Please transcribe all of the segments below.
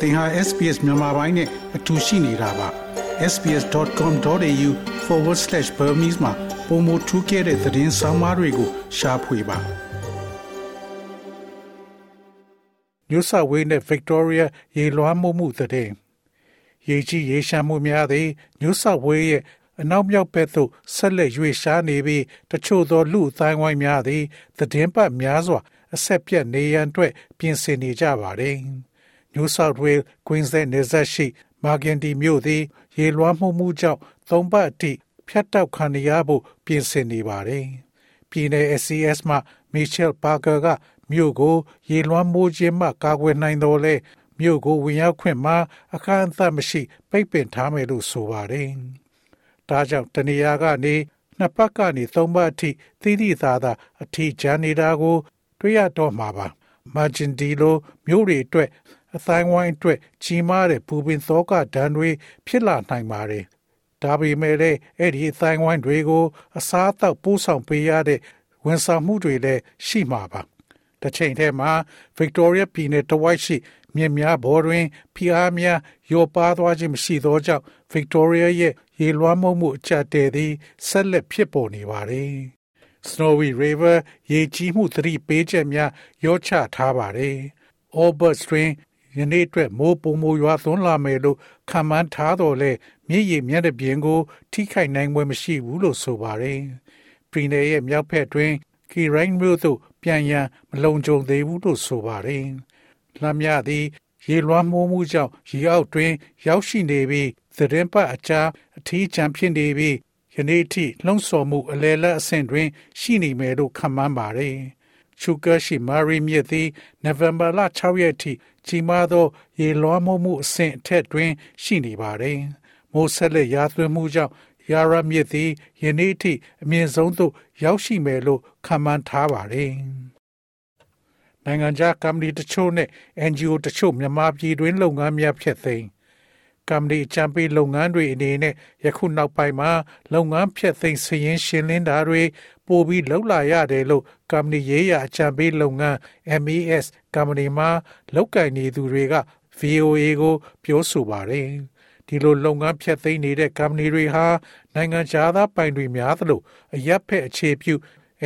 သင်ဟာ SPS မြန်မာပိုင်းနဲ့အတူရှိနေတာပါ sbs.com.au/burmese မှာပုံမထူးခဲ့တဲ့သတင်းစာမားတွေကိုရှားဖွေပါ New South Wales နဲ့ Victoria ရေလွှမ်းမှုမှုတဲ့ရေကြီးရေရှမ်းမှုများသည် New South Wales ရဲ့အနောက်မြောက်ဘက်သို့ဆက်လက်ရွေ့ရှားနေပြီးတချို့သောလူအတိုင်းဝိုင်းများသည်သတင်းပတ်များစွာအဆက်ပြတ်နေရန်အတွက်ပြင်ဆင်နေကြပါတယ်။ New South Wales Queensland နယ်စပ်ရှိမာဂင်တီမြို့သည် ရေလွှမ်းမှုမှုကြောင့်သုံးပတ်အထိဖြတ်တောက်ခံရဖို့ပြင်ဆင်နေပါတယ်။ပြည်내 SCS မှ Michelle Parker ကမြို့ကို ရေလွှမ်းမိုးခြင်းမှကာကွယ်နိုင်တော်လဲမြို့ကိုဝင်ရောက်ခွင့်မှာအခန့်အသတ်မရှိ ပိတ်ပင်ထားမယ်လို့ဆိုပါတယ်။ဒါကြောင့်တနေရာကနေနှစ်ပတ်ကနေသုံးပတ်အထိသီးသီးသားသားအထီးကျန်နေတာကို တွေ့ရတော့မှာပါမာဂျင်ဒီလိုမျိုးတွေအတွက် အတိုင်းဝိုင်းအတွက်ကြီးမားတဲ့ပူပင်သောကဒဏ်တွေဖြစ်လာနိုင်ပါတယ်ဒါပေမဲ့လည်းအဲ့ဒီအတိုင်းဝိုင်းတွေကို အစားအသောက်ပို့ဆောင်ပေးရတဲ့ဝန်ဆောင်မှုတွေလည်းရှိမှာပါတစ်ချိန်တည်းမှာ Victoria ပြည်နယ်တဝိုက်ရှိမြစ်များဘော်တွင်ဖိအားများရောပါသွားခြင်းမရှိသောကြောင့် Victoria ရဲ့ရေလွှမ်းမိုးမှုအကျတဲ့သည်ဆက်လက်ဖြစ်ပေါ်နေပါတယ်။ Snowy River ရေကြီးမှုသတိပေးချက်များရောချထားပါတယ်။ Albert တွင် ယနေ့အတွက်မိုးပုံမိုးရွာသွန်းလာမယ်လို့ခံမှန်းထားတော်လဲမြစ်ရည်မျက်နှာပြင်ကို ထိခိုက်နိုင်ပွဲမရှိဘူးလို့ဆိုပါတယ်။ပြည်နယ်ရဲ့မြောက်ဘက်တွင်ကီရိုင်းမြို့သို့ပြန်ရန်မလုံခြုံသေးဘူးလို့ဆိုပါတယ်။လမ်းမြသည် ရေလွှမ်းမိုးမှုကြောင့်ရေအောက်တွင် ရောက်ရှိနေပြီးသတင်းပတ်အကြားအထီးကျန်ဖြစ်နေပြီးယနေ့ထိလှုံ့ဆော်မှုအလဲလက်အဆင့်တွင် ရှိနေမယ်လို့ခန့်မှန်းပါတယ်။ ရှုကရှိမာရီမြစ်သည်နိုဝင်ဘာလ6ရက်ထိကြီးမားသော ရေလွှမ်းမိုးမှုအဆင့်အထက်တွင် ရှိနေပါတယ်။မိုးဆက်လက်ရာသွင်းမှုကြောင့်ယာရမြစ်သည်ယနေ့ထိအမြင့်ဆုံးသို့ရောက်ရှိမယ်လို့ခန့်မှန်းထားပါတယ်။နိုင်ငံခြားကမ္ဘာတချို့နဲ့ NGO တချို့မြန်မာပြည်တွင်းလုပ်ငန်းများဖြစ်သိမ်းကမ္ဘာချမ်ပီလုပ်ငန်းတွေအနေနဲ့ယခုနောက်ပိုင်းမှာလုပ်ငန်းဖြတ်သိမ်းစည်ရင်းရှင်းလင်းတာတွေ ပိုပြီးလှုပ်လာရတယ်လို့ကမ္ဘာရေးရာအချမ်ပီလုပ်ငန်း MES ကမ္ဘာမှာလောက်ကင်နေသူတွေက VOA ကို ပြောဆိုပါတယ်ဒီလိုလုပ်ငန်းဖြတ်သိမ်းနေတဲ့ကမ္ဘာတွေဟာနိုင်ငံခြားသားပိုင်တွေများသလိုအရက်ဖက်အခြေပြု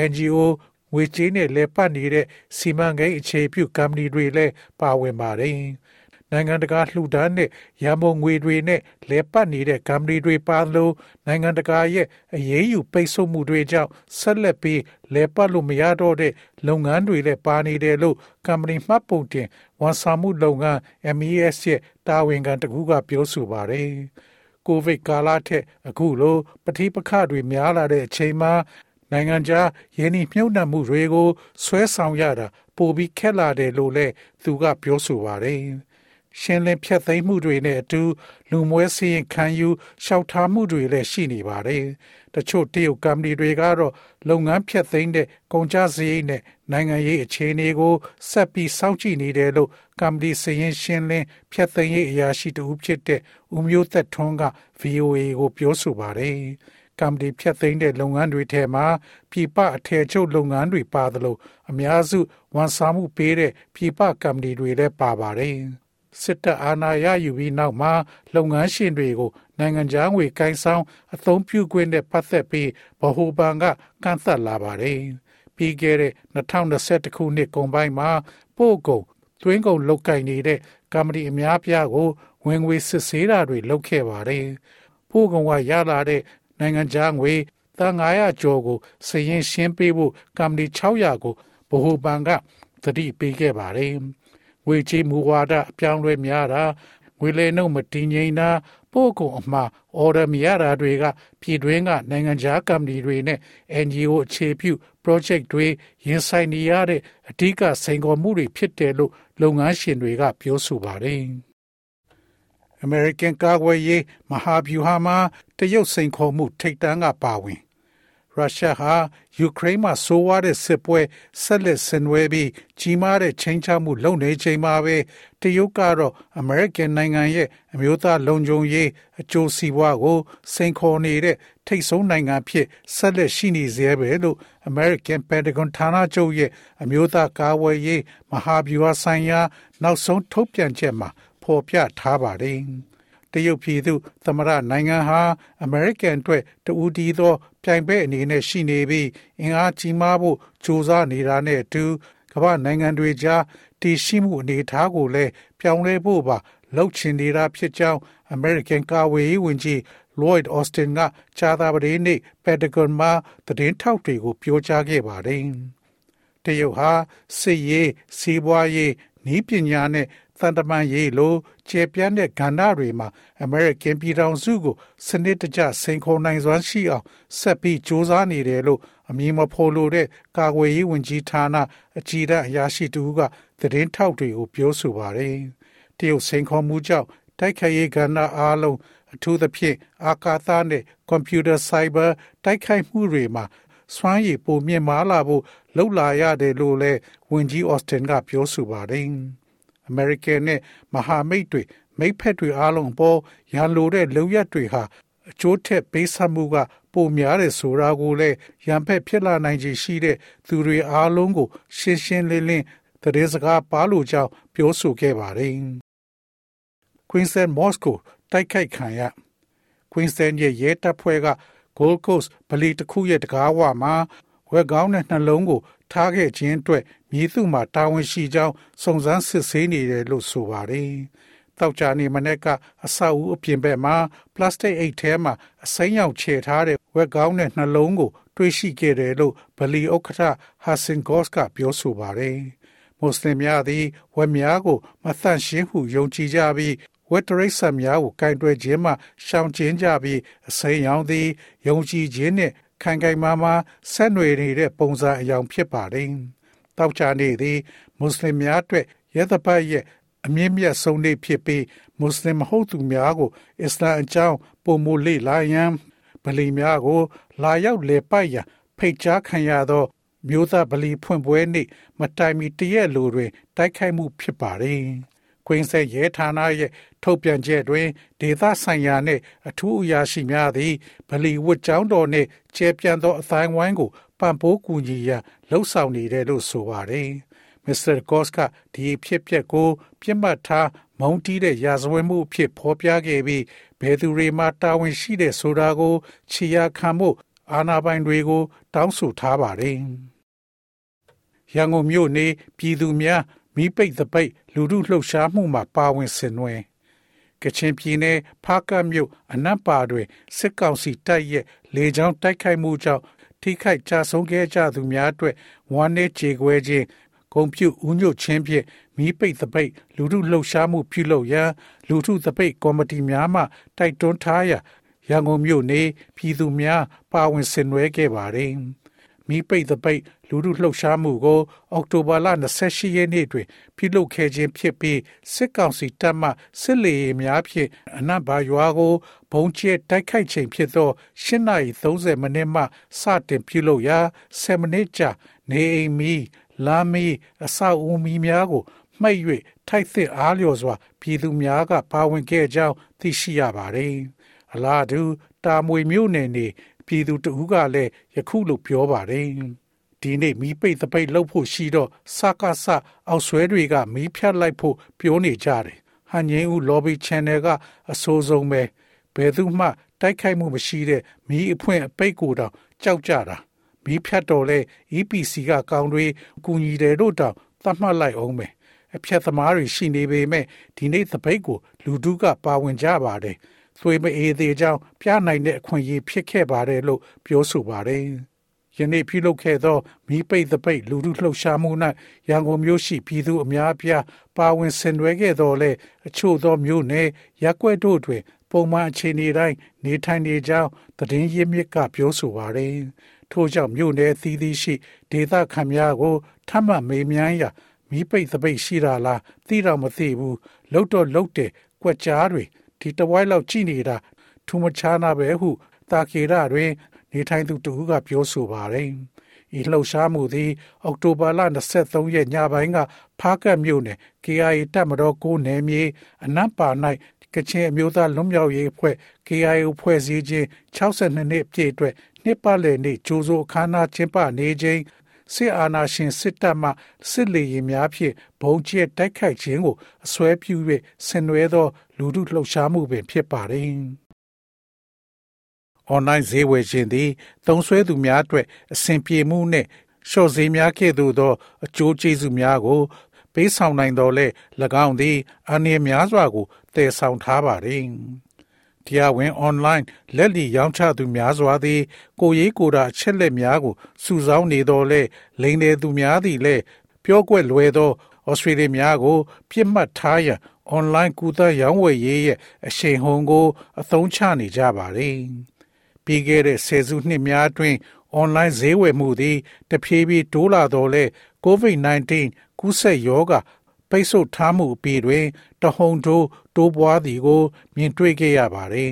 NGO ငွေကြေးနဲ့လဲပတ်နေတဲ့စီမံကိန်းအခြေပြုကမ္ဘာတွေလည်းပါဝင်ပါတယ် နိုင်ငံတကာလှူဒန်းတဲ့ရန်ပုံငွေတွေနဲ့လဲပတ်နေတဲ့ကမ္ဘာတွေပါလို့နိုင်ငံတကာရဲ့အရေးယူပိတ်ဆို့မှုတွေကြောင့်ဆက်လက်ပြီးလဲပတ်လို့မရတော့တဲ့လုပ်ငန်းတွေလည်းပါနေတယ်လို့ကမ္ဘာမှတ်ပုံတင်ဝန်ဆောင်မှုလုပ်ငန်း MES ရဲ့တာဝန်ခံတကူကပြောဆိုပါတယ်ကိုဗစ်ကာလထက်အခုလိုပဋိပက္ခတွေများလာတဲ့အချိန်မှာနိုင်ငံခြားယင်းဤမြုပ်နှံမှုတွေကိုဆွဲဆောင်ရတာပိုပြီးခက်လာတယ်လို့လည်းသူကပြောဆိုပါတယ်။ ရှင်းလင်းဖြတ်သိမ်းမှုတွေနဲ့အတူလူမွဲစည်းရင်ခံယူရှောက်ထားမှုတွေလည်းရှိနေပါတယ်။တချို့တရုတ်ကမ္ပဏီတွေကတော့လုပ်ငန်းဖြတ်သိမ်းတဲ့ကုန်ကျစရိတ်နဲ့နိုင်ငံရေးအခြေအနေကိုဆက်ပြီးစောင့်ကြည့်နေတယ်လို့ကမ္ပဏီစရင်ရှင်းလင်းဖြတ်သိမ်းရေးအရာရှိတူဖြစ်တဲ့ဦးမျိုးသက်ထွန်းက VOA ကိုပြောဆိုပါတယ်။ကမ္ပဏီဖြတ်သိမ်းတဲ့လုပ်ငန်းတွေထဲမှာပြည်ပအထည်ချုပ်လုပ်ငန်းတွေပါသလိုအများစုဝန်ဆောင်မှုပေးတဲ့ပြည်ပကမ္ပဏီတွေလည်းပါပါတယ်။ စစ်တပ်အာဏာရယူပြီးနောက်မှာလုပ်ငန်းရှင်တွေကိုနိုင်ငံခြားငွေကိုင်းဆောင်အသုံးပြုခွင့်နဲ့ပတ်သက်ပြီးဗဟိုဘဏ်ကကန့်သတ်လာပါတယ်။ပြီးခဲ့တဲ့2021ခုနှစ်ကုန်ပိုင်းမှာပို့ကုန်သွင်းကုန်လုတ်ကင်နေတဲ့ကမ္ဘာအများပြားကိုဝင်ငွေစစ်ဆေးတာတွေလုပ်ခဲ့ပါတယ်။ပို့ကုန်ကရလာတဲ့နိုင်ငံခြားငွေသား900ကျော်ကိုစရင်ရှင်းပေးဖို့ကမ္ဘာ600ကိုဗဟိုဘဏ်ကသတိပေးခဲ့ပါတယ်။ ငွေကြေးမူဝါဒအပြောင်းလဲများတာငွေလဲနှုန်းမတည်ငြိမ်တာပို့ကုန်အမှားအော်ဒါမရတာတွေကပြည်တွင်းကနိုင်ငံခြားကမ္ဘာတွေနဲ့ NGO အခြေပြု project တွေရင်ဆိုင်နေရတဲ့အဓိကစိန်ခေါ်မှုတွေဖြစ်တယ်လို့လုပ်ငန်းရှင်တွေက ပြောဆိုပါတယ်။ American ကာကွယ်ရေးမဟာဗျူဟာမှာတရုတ်စိန်ခေါ်မှုထိတ်တန်းကပါဝင် ရုရှားဟာယူကရိန်းမှာဆိုးဝါးတဲ့စစ်ပွဲဆက်လက်ဆင်နွှဲပြီးကြီးမားတဲ့ချိန်ချမှုလုပ်နေချိန်မှာပဲတရုတ်ကတော့အမေရိကန်နိုင်ငံရဲ့အမျိုးသားလုံခြုံရေးအကျိုးစီးပွားကိုစိန်ခေါ်နေတဲ့ထိတ်ဆုံးနိုင်ငံဖြစ်ဆက်လက်ရှိနေစေပဲလို့ American Pentagon ဌာနချုပ်ရဲ့အမျိုးသားကာဝယ်ရေးမဟာဗျူဟာဆိုင်ရာ နောက်ဆုံးထုတ်ပြန်ချက်မှာဖော်ပြထားပါတယ် တရုတ်ပြည်သူသမရနိုင်ငံဟာအမေရိကန်အတွက်တူဒီသောပြိုင်ပွဲအနေနဲ့ရှိနေပြီးအင်အားကြီးမားဖို့ကြိုးစားနေတာနဲ့အတူကမ္ဘာနိုင်ငံတွေကြားတည်ရှိမှုအနေအထားကိုလည်းပြောင်းလဲဖို့ပါလှုပ်ချင်နေတာဖြစ်ကြောင်း American ကာဝေးရေးဝန်ကြီး Lloyd Austin ကချာသာပဒေနေ့ Pentagon မှာသတင်းထောက်တွေကိုပြောကြားခဲ့ပါတယ်။တရုတ်ဟာစစ်ရေးစီးပွားရေးဤပညာနဲ့ သံတမန်ရေးလိုကျေပြန့်တဲ့ကဏ္ဍတွေမှာအမေရိကန်ပြည်ထောင်စုကိုစနစ်တကျစိန်ခေါ်နိုင်စွမ်းရှိအောင်ဆက်ပြီးစ조사နေတယ်လို့အမည်မဖော်လိုတဲ့ကာကွယ်ရေးဝန်ကြီးဌာနအကြီးအရာရှိတူကသတင်းထောက်တွေကိုပြောဆိုပါတယ်။တရုတ်စိန်ခေါ်မှုကြောင့်တိုက်ခိုက်ရေးကဏ္ဍအားလုံးအထူးသဖြင့်အာကာသနဲ့ကွန်ပျူတာဆိုင်ဘာတိုက်ခိုက်မှုတွေမှာစွမ်းရည်ပိုမြင့်မားလာဖို့လှုပ်လာရတယ်လို့လည်းဝန်ကြီးအော့စတင်ကပြောဆိုပါတယ်။ American နဲ့မဟာမိတ်တွေမိတ်ဖက်တွေအားလုံးပေါ်ရန်လိုတဲ့လုံရက်တွေဟာအကျိုးထက်ပေးဆပ်မှုက ပိုများတယ်ဆိုတာကိုလည်းရန်ဖက်ဖြစ်လာနိုင်ခြေရှိတဲ့သူတွေအားလုံးကို ရှင်းရှင်းလင်းလင်းသတင်းစကားပါလို့ကြောင်းပြောဆိုခဲ့ပါတယ်။ Queensland Moscow တိုက်ခိုက်ခံရ Queensland ရဲ့ရဲတပ်ဖွဲ့က Gold Coast ဗလီတစ်ခုရဲ့တကားဝမှာ ဝက်ကောင်းတဲ့နှလုံးကို ထားခဲ့ခြင်းအတွက်မြည်သူမှာတာဝန်ရှိကြောင်းစုံစမ်းစစ်ဆေးနေတယ်လို့ဆိုပါတယ်။တောက်ကြနေမနေ့ကအဆောက်အဦအပြင်ဘက်မှာပလတ်စတစ်အိတ်ထဲမှာအစိမ်းရောင်ချေထားတဲ့ဝက်ကောင်းတဲ့နှလုံးကို တွေ့ရှိခဲ့တယ်လို့ဗလီဥက္ကဋ္ဌဟာဆင်ဂော့စ်ကပြောဆိုပါတယ်။မွတ်စလင်များသည်ဝက်များကိုမသန့်ရှင်းဟုယုံကြည်ကြပြီးဝက်တရိတ်ဆန်များကိုကင်တွယ်ခြင်းမှရှောင်ကျဉ်ကြပြီးအစိမ်းရောင်သည်ယုံကြည်ခြင်းနှင့် ခိုင်ခိုင်မာမာဆက်နွယ်နေတဲ့ပုံစံအယောင်ဖြစ်ပါတယ်။တောက်ချနေသည်မွတ်စလင်များအတွက်ရသပတ်ရဲ့အမြင့်မြတ်ဆုံးနေ့ဖြစ်ပြီးမွတ်စလင်မဟုတ်သူများကိုအစ္စလာမ်အကြောင်းပုံမလေ့လာရန်ဗလီများကို လာရောက်လေပိုက်ရန်ဖိတ်ကြားခံရသော မျိုးသားဗလီဖွင့်ပွဲနေ့မတိုင်မီတရက်လိုတွင် တိုက်ခိုက်မှုဖြစ်ပါတယ်။ ကွင်းဆက်ရဲဌာနရဲ့ထုတ်ပြန်ချက်တွင်ဒေသဆိုင်ရာနှင့်အထူးအရာရှိများသည်ဗလီဝတ်ကျောင်းတော်နှင့်ကျဲပြန့်သောအတိုင်းဝိုင်းကိုပံ့ပိုးကူညီရန်လှုံ့ဆော်နေတယ်လို့ဆိုပါတယ်။ Mr. Goss ကဒီဖြစ်ပျက်ကို ပြစ်မှတ်ထားမုံတီးတဲ့ရာဇဝတ်မှုအဖြစ်ဖော်ပြခဲ့ပြီးဘယ်သူတွေမှတာဝန်ရှိတဲ့ဆိုတာကိုခြေရာခံမှုအာဏာပိုင်တွေကို တောင်းဆိုထားပါတယ်။ရန်ကုန်မြို့နေပြည်သူများမိပိတ်သပိတ် လူထုလှုပ်ရှားမှုမှာပါဝင်ဆင်နွှဲကချင်ပြည်နယ်ဖားကတ်မြို့အနက်ပါတွင်စစ်ကောင်စီတပ်ရဲ့လေကြောင်းတိုက်ခိုက်မှုကြောင့်ထိခိုက်ကြဆုံးခဲ့ကြသူများအတွက်ဝမ်းနည်းကြေကွဲခြင်းဂုံပြုဥညွတ်ခြင်းဖြင့်မိပိတ်သပိတ်လူထုလှုပ်ရှားမှုပြုလုပ်ရန်လူထုသပိတ်ကော်မတီများမှတိုက်တွန်းထားရာရန်ကုန်မြို့နေပြည်သူများပါဝင်ဆင်နွှဲခဲ့ပါတယ်။မိပိတ်သပိတ် လူထုလှုပ်ရှားမှုကိုအောက်တိုဘာလ28ရက်နေ့တွင်ပြုလုပ်ခဲ့ခြင်းဖြစ်ပြီးစစ်ကောင်စီတပ်မှစစ်လေယာဉ်များဖြင့်အနက်ဘာရွာကိုဘုံကျဲတိုက်ခိုက်ချိန်ဖြစ်သော8:30မိနစ်မှစတင်ပြုလုပ်ရာ10မိနစ်ကြာနေအိမ်မီလာမီအဆောက်အဦမီများကိုမှိတ်၍ထိုက်သင့်အားလျော်စွာပြည်သူများကပါဝင်ခဲ့ကြောင်းသိရှိရပါတယ်။အလားတူတာမွေမြို့နယ်နေပြည်သူတဦးကလည်းယခုလိုပြောပါတယ် ဒီနေ့မီးပိတ်သပိတ်လုပ်ဖို့ရှိတော့စကားဆအောက်ဆွဲတွေကမီးဖြတ်လိုက်ဖို့ပြောနေကြတယ်ဟန်ငင်းဦး lobby channel ကအဆိုးဆုံးပဲဘယ်သူမှတိုက်ခိုက်မှုမရှိတဲ့မီးအဖွင့်အပိတ်ကိုတောင်ကြောက်ကြတာမီးဖြတ်တော်လဲ EPC ကကောင်းတွေကူညီတယ်တို့တောင်သတ်မှတ်လိုက်အောင်ပဲအဖြတ်သမားတွေရှိနေပေမဲ့ဒီနေ့သပိတ်ကို လူတုကပါဝင်ကြပါတယ်သွေးမအေးသေးကြောင်းပြနိုင်တဲ့အခွင့်အရေးဖြစ်ခဲ့ပါတယ်လို့ပြောဆိုပါတယ်။ ယနေ့ပြုလုပ်ခဲ့သောမိပိတ်သပိတ်လူထုလှုပ်ရှားမှု၌ရန်ကုန်မြို့ရှိပြည်သူအများအပြားပါဝင်ဆင်နွှဲခဲ့တော်လဲအချို့သောမြို့နယ်ရက်ွက်တို့တွင် ပုံမှန်အခြေအနေတိုင်းနေထိုင်နေကြောင်းသတင်းရင်းမြစ်ကပြောဆိုပါတယ်။ထို့ကြောင့်မြို့နယ်သီးသီးရှိဒေသခံများကိုထပ်မံမေးမြန်းရာမိပိတ်သပိတ်ရှိတာလားသိတော့မသိဘူးလှုပ်တော့လှုပ်တယ်ကြွက်ကြားတွေဒီတဝိုက်လောက်ကြည်နေတာထူမချာနာပဲဟုတာကေရတွင် နေထိုင်သူတူကပြောဆိုပါတယ်။ဤလှုပ်ရှားမှုသည် အောက်တိုဘာလ23ရက်ညပိုင်းကဖားကတ်မြို့နယ် KIA တပ်မတော်ကိုနယ်မြေအနက်ပါ၌ကချင်အမျိုးသားလွတ်မြောက်ရေးအဖွဲ့ KIA ဖွဲ့စည်းခြင်း62နှစ်ပြည့်အတွက်နှစ်ပတ်လည်နေ့ကျိုးစိုးအခမ်းအနားကျင်းပနေခြင်းစစ်အာဏာရှင်စစ်တပ်မှစစ်လေရင်များဖြင့်ဘုံကျဲတိုက်ခိုက်ခြင်းကိုအစွဲပြု၍ဆင်နွှဲသော လူထုလှုပ်ရှားမှုပင်ဖြစ်ပါတယ်။ online ဈေးဝယ်ခြင်းသည် သုံးဆွဲသူများအတွက်အဆင်ပြေမှုနှင့်လျှော့ဈေးများကဲ့သို့သော အကျိုးကျေးဇူးများကို ပေးဆောင်နိုင်တော်လဲ၎င်းသည်အနည်းများစွာကိုတည်ဆောင်ထားပါတယ်။တရားဝင် online လက်လီရောင်းချသူများစွာသည် ကိုရေးကိုတာအချက်လက်များကိုစုဆောင်းနေတော်လဲလိန်တယ်သူများသည်လည်းပြောကွက်လွယ်သောဩစတြေးလျများကို ပြစ်မှတ်ထားရန် online ကူတာရောင်းဝယ်ရေးရဲ့အရှိန်ဟုန်ကို အသုံးချနေကြပါတယ်။ ပြီးခဲ့တဲ့ဆယ်စုနှစ်များအတွင်း online ဈေးဝယ်မှုသည်တဖြည်းဖြည်းတိုးလာတော့လဲ COVID-19 ကူးစက်ရောဂါပိတ်ဆို့ထားမှုအပြီးတွင် တဟုန်ထိုးတိုးပွားသည်ကို မြင်တွေ့ခဲ့ရပါတယ်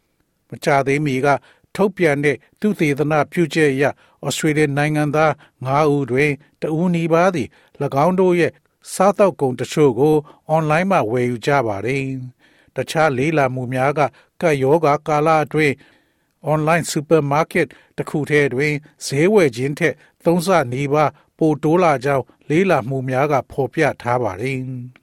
။မကြသေးမီက ထုတ်ပြန်တဲ့သူသေသနာပြုချက်အရဩစတြေးလျနိုင်ငံသား9ဦးတွင်တဦးနီးပါးသည်၎င်းတို့ရဲ့စားတောက်ကုန်တချို့ကိုအွန်လိုင်းမှာဝယ်ယူကြပါတယ်။တခြားလေးလာမှုများကကပ်ရောဂါကာလအတွင်း online supermarket တစ်ခုထဲတွင်ဈေးဝယ်ခြင်းထက်သုံးဆနီးပါးပိုတိုးလာကြောင်းလေးလာမှုများကဖော်ပြထားပါတယ်။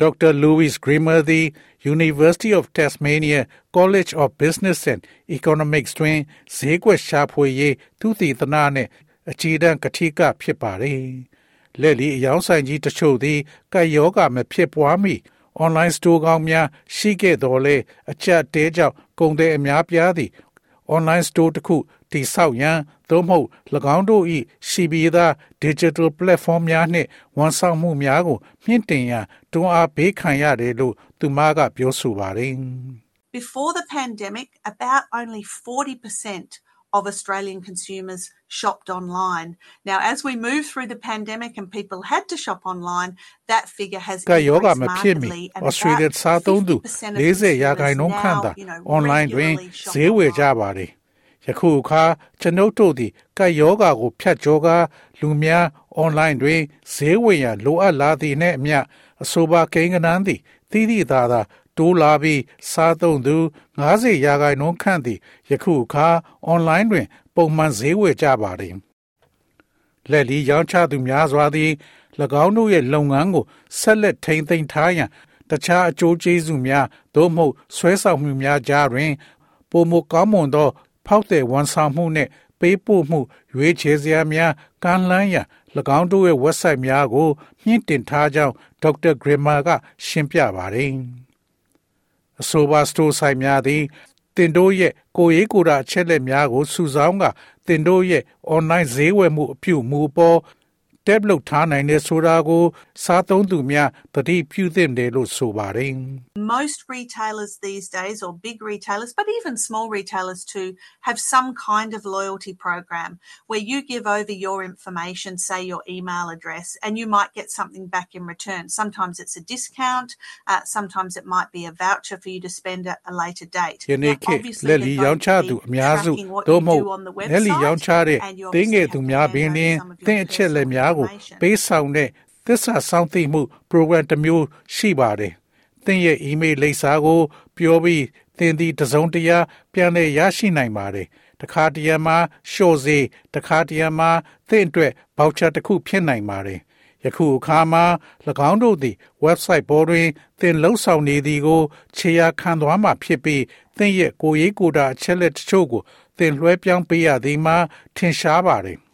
Dr. Louis Grimmer သည် University of Tasmania College of Business and Economics တွင်ဈေးကွက်ရှာဖွေရေးသူတည်သနာနှင့်အကြီးတန်းကတိကဖြစ်ပါတယ်။လက်လီအယောင်းဆိုင်ကြီးတချို့သည်ကယောဂမဖြစ်ပွားမီ online store ကောင်းများရှိခဲ့တော်လဲအချက်တဲကြောင့်ကုန်တဲ့အများပြားသည် online store တစ်ခုတည်ဆောက်ရန်သို့မဟုတ်၎င်းတို့၏ရှိပြီးသား digital platform များနှင့်ဝန်ဆောင်မှုများကိုမြင့်တင်ရန်တွန်းအားပေးခံရတယ်လို့သူမကပြောဆိုပါတယ် Before the pandemic about only 40% of Australian consumers shopped online. Now, as we move through the pandemic and people had to shop online, that figure has ကယောဂမဖြစ်မီ Australia စားသုံးသူ40ရာခိုင်နှုန်းခန့်သာ online တွင်ဈေးဝယ်ကြပါတယ်။ယခုအခါကျွန်ုပ်တို့သည်ကယောဂကိုဖြတ်ကျော်ကားလူများ online တွင်ဈေးဝယ်ရန်လိုအပ်လာသည်နှင့်အမျှအဆိုပါကိန်းကနန်းသည်သီးသီးသာသာ တိုးလာပြီးစားသုံးသူ90ရာခိုင်နှုန်းခန့်သည်ယခုအခါ online တွင် ပုံမှန်ဈေးဝယ်ကြပါတယ်။လက်လီရောင်းချသူများစွာသည်၎င်းတို့ရဲ့လုပ်ငန်းကိုဆက်လက်ထိန်းသိမ်းထားရန်တခြားအကျိုးကျေးဇူးများသို့မဟုတ်ဆွဲဆောင်မှုများကြားတွင်ပုံမကောင်းမွန်သော ဖောက်တဲ့ဝန်ဆောင်မှုနှင့်ပေးပို့မှုရွေးချယ်စရာများကမ်းလှမ်းရန်၎င်းတို့ရဲ့ website များကိုမြင့်တင်ထားကြောင်းဒေါက်တာဂရမာက ရှင်းပြပါတယ်။ အဆိုပါစတိုးဆိုင်များသည်တင်တို့ရဲ့ကိုရေးကိုတာအချက်လက်များကိုစုဆောင်းကတင်တို့ရဲ့ online ဈေးဝယ်မှုအပြုမူပေါ် tab လုပ်ထားနိုင်တဲ့ဆိုတာကိုစားသုံးသူများတတိပြုသင့်တယ်လို့ဆိုပါတယ် Most retailers these days or big retailers but even small retailers too have some kind of loyalty program where you give over your information say your email address and you might get something back in return sometimes it's a discount uh, sometimes it might be a voucher for you to spend at a later date ယနေ့ခေတ်လက်လီရောင်းချသူအများစုသို့မဟုတ်လက်လီရောင်းချတဲ့တင်းငယ်သူများပင်လင်းသင်အချက်လက်များ ကိုပေးဆောင်တဲ့သစ္စာစောင့်သိမှု program တစ်မျိုးရှိပါတယ်။သင်ရဲ့ email လိပ်စာကို ပြောပြီးသင်သည်တစုံတရာပြန်လည်ရရှိနိုင်ပါတယ်။တခါတရံမှာရှော့စေးတခါတရံမှာသင်အတွက် voucher တစ်ခုဖြစ်နိုင်ပါတယ်။ယခုအခါမှာ၎င်းတို့သည် website ပေါ်တွင်သင်လှုပ်ဆောင်နေသည်ကိုခြေရာခံသွားမှာဖြစ်ပြီးသင်ရဲ့ကိုယ်ရေးကိုယ်တာအချက်လက်တချို့ကိုသင်လွှဲပြောင်းပေးရသည်မှာထင်ရှားပါတယ်။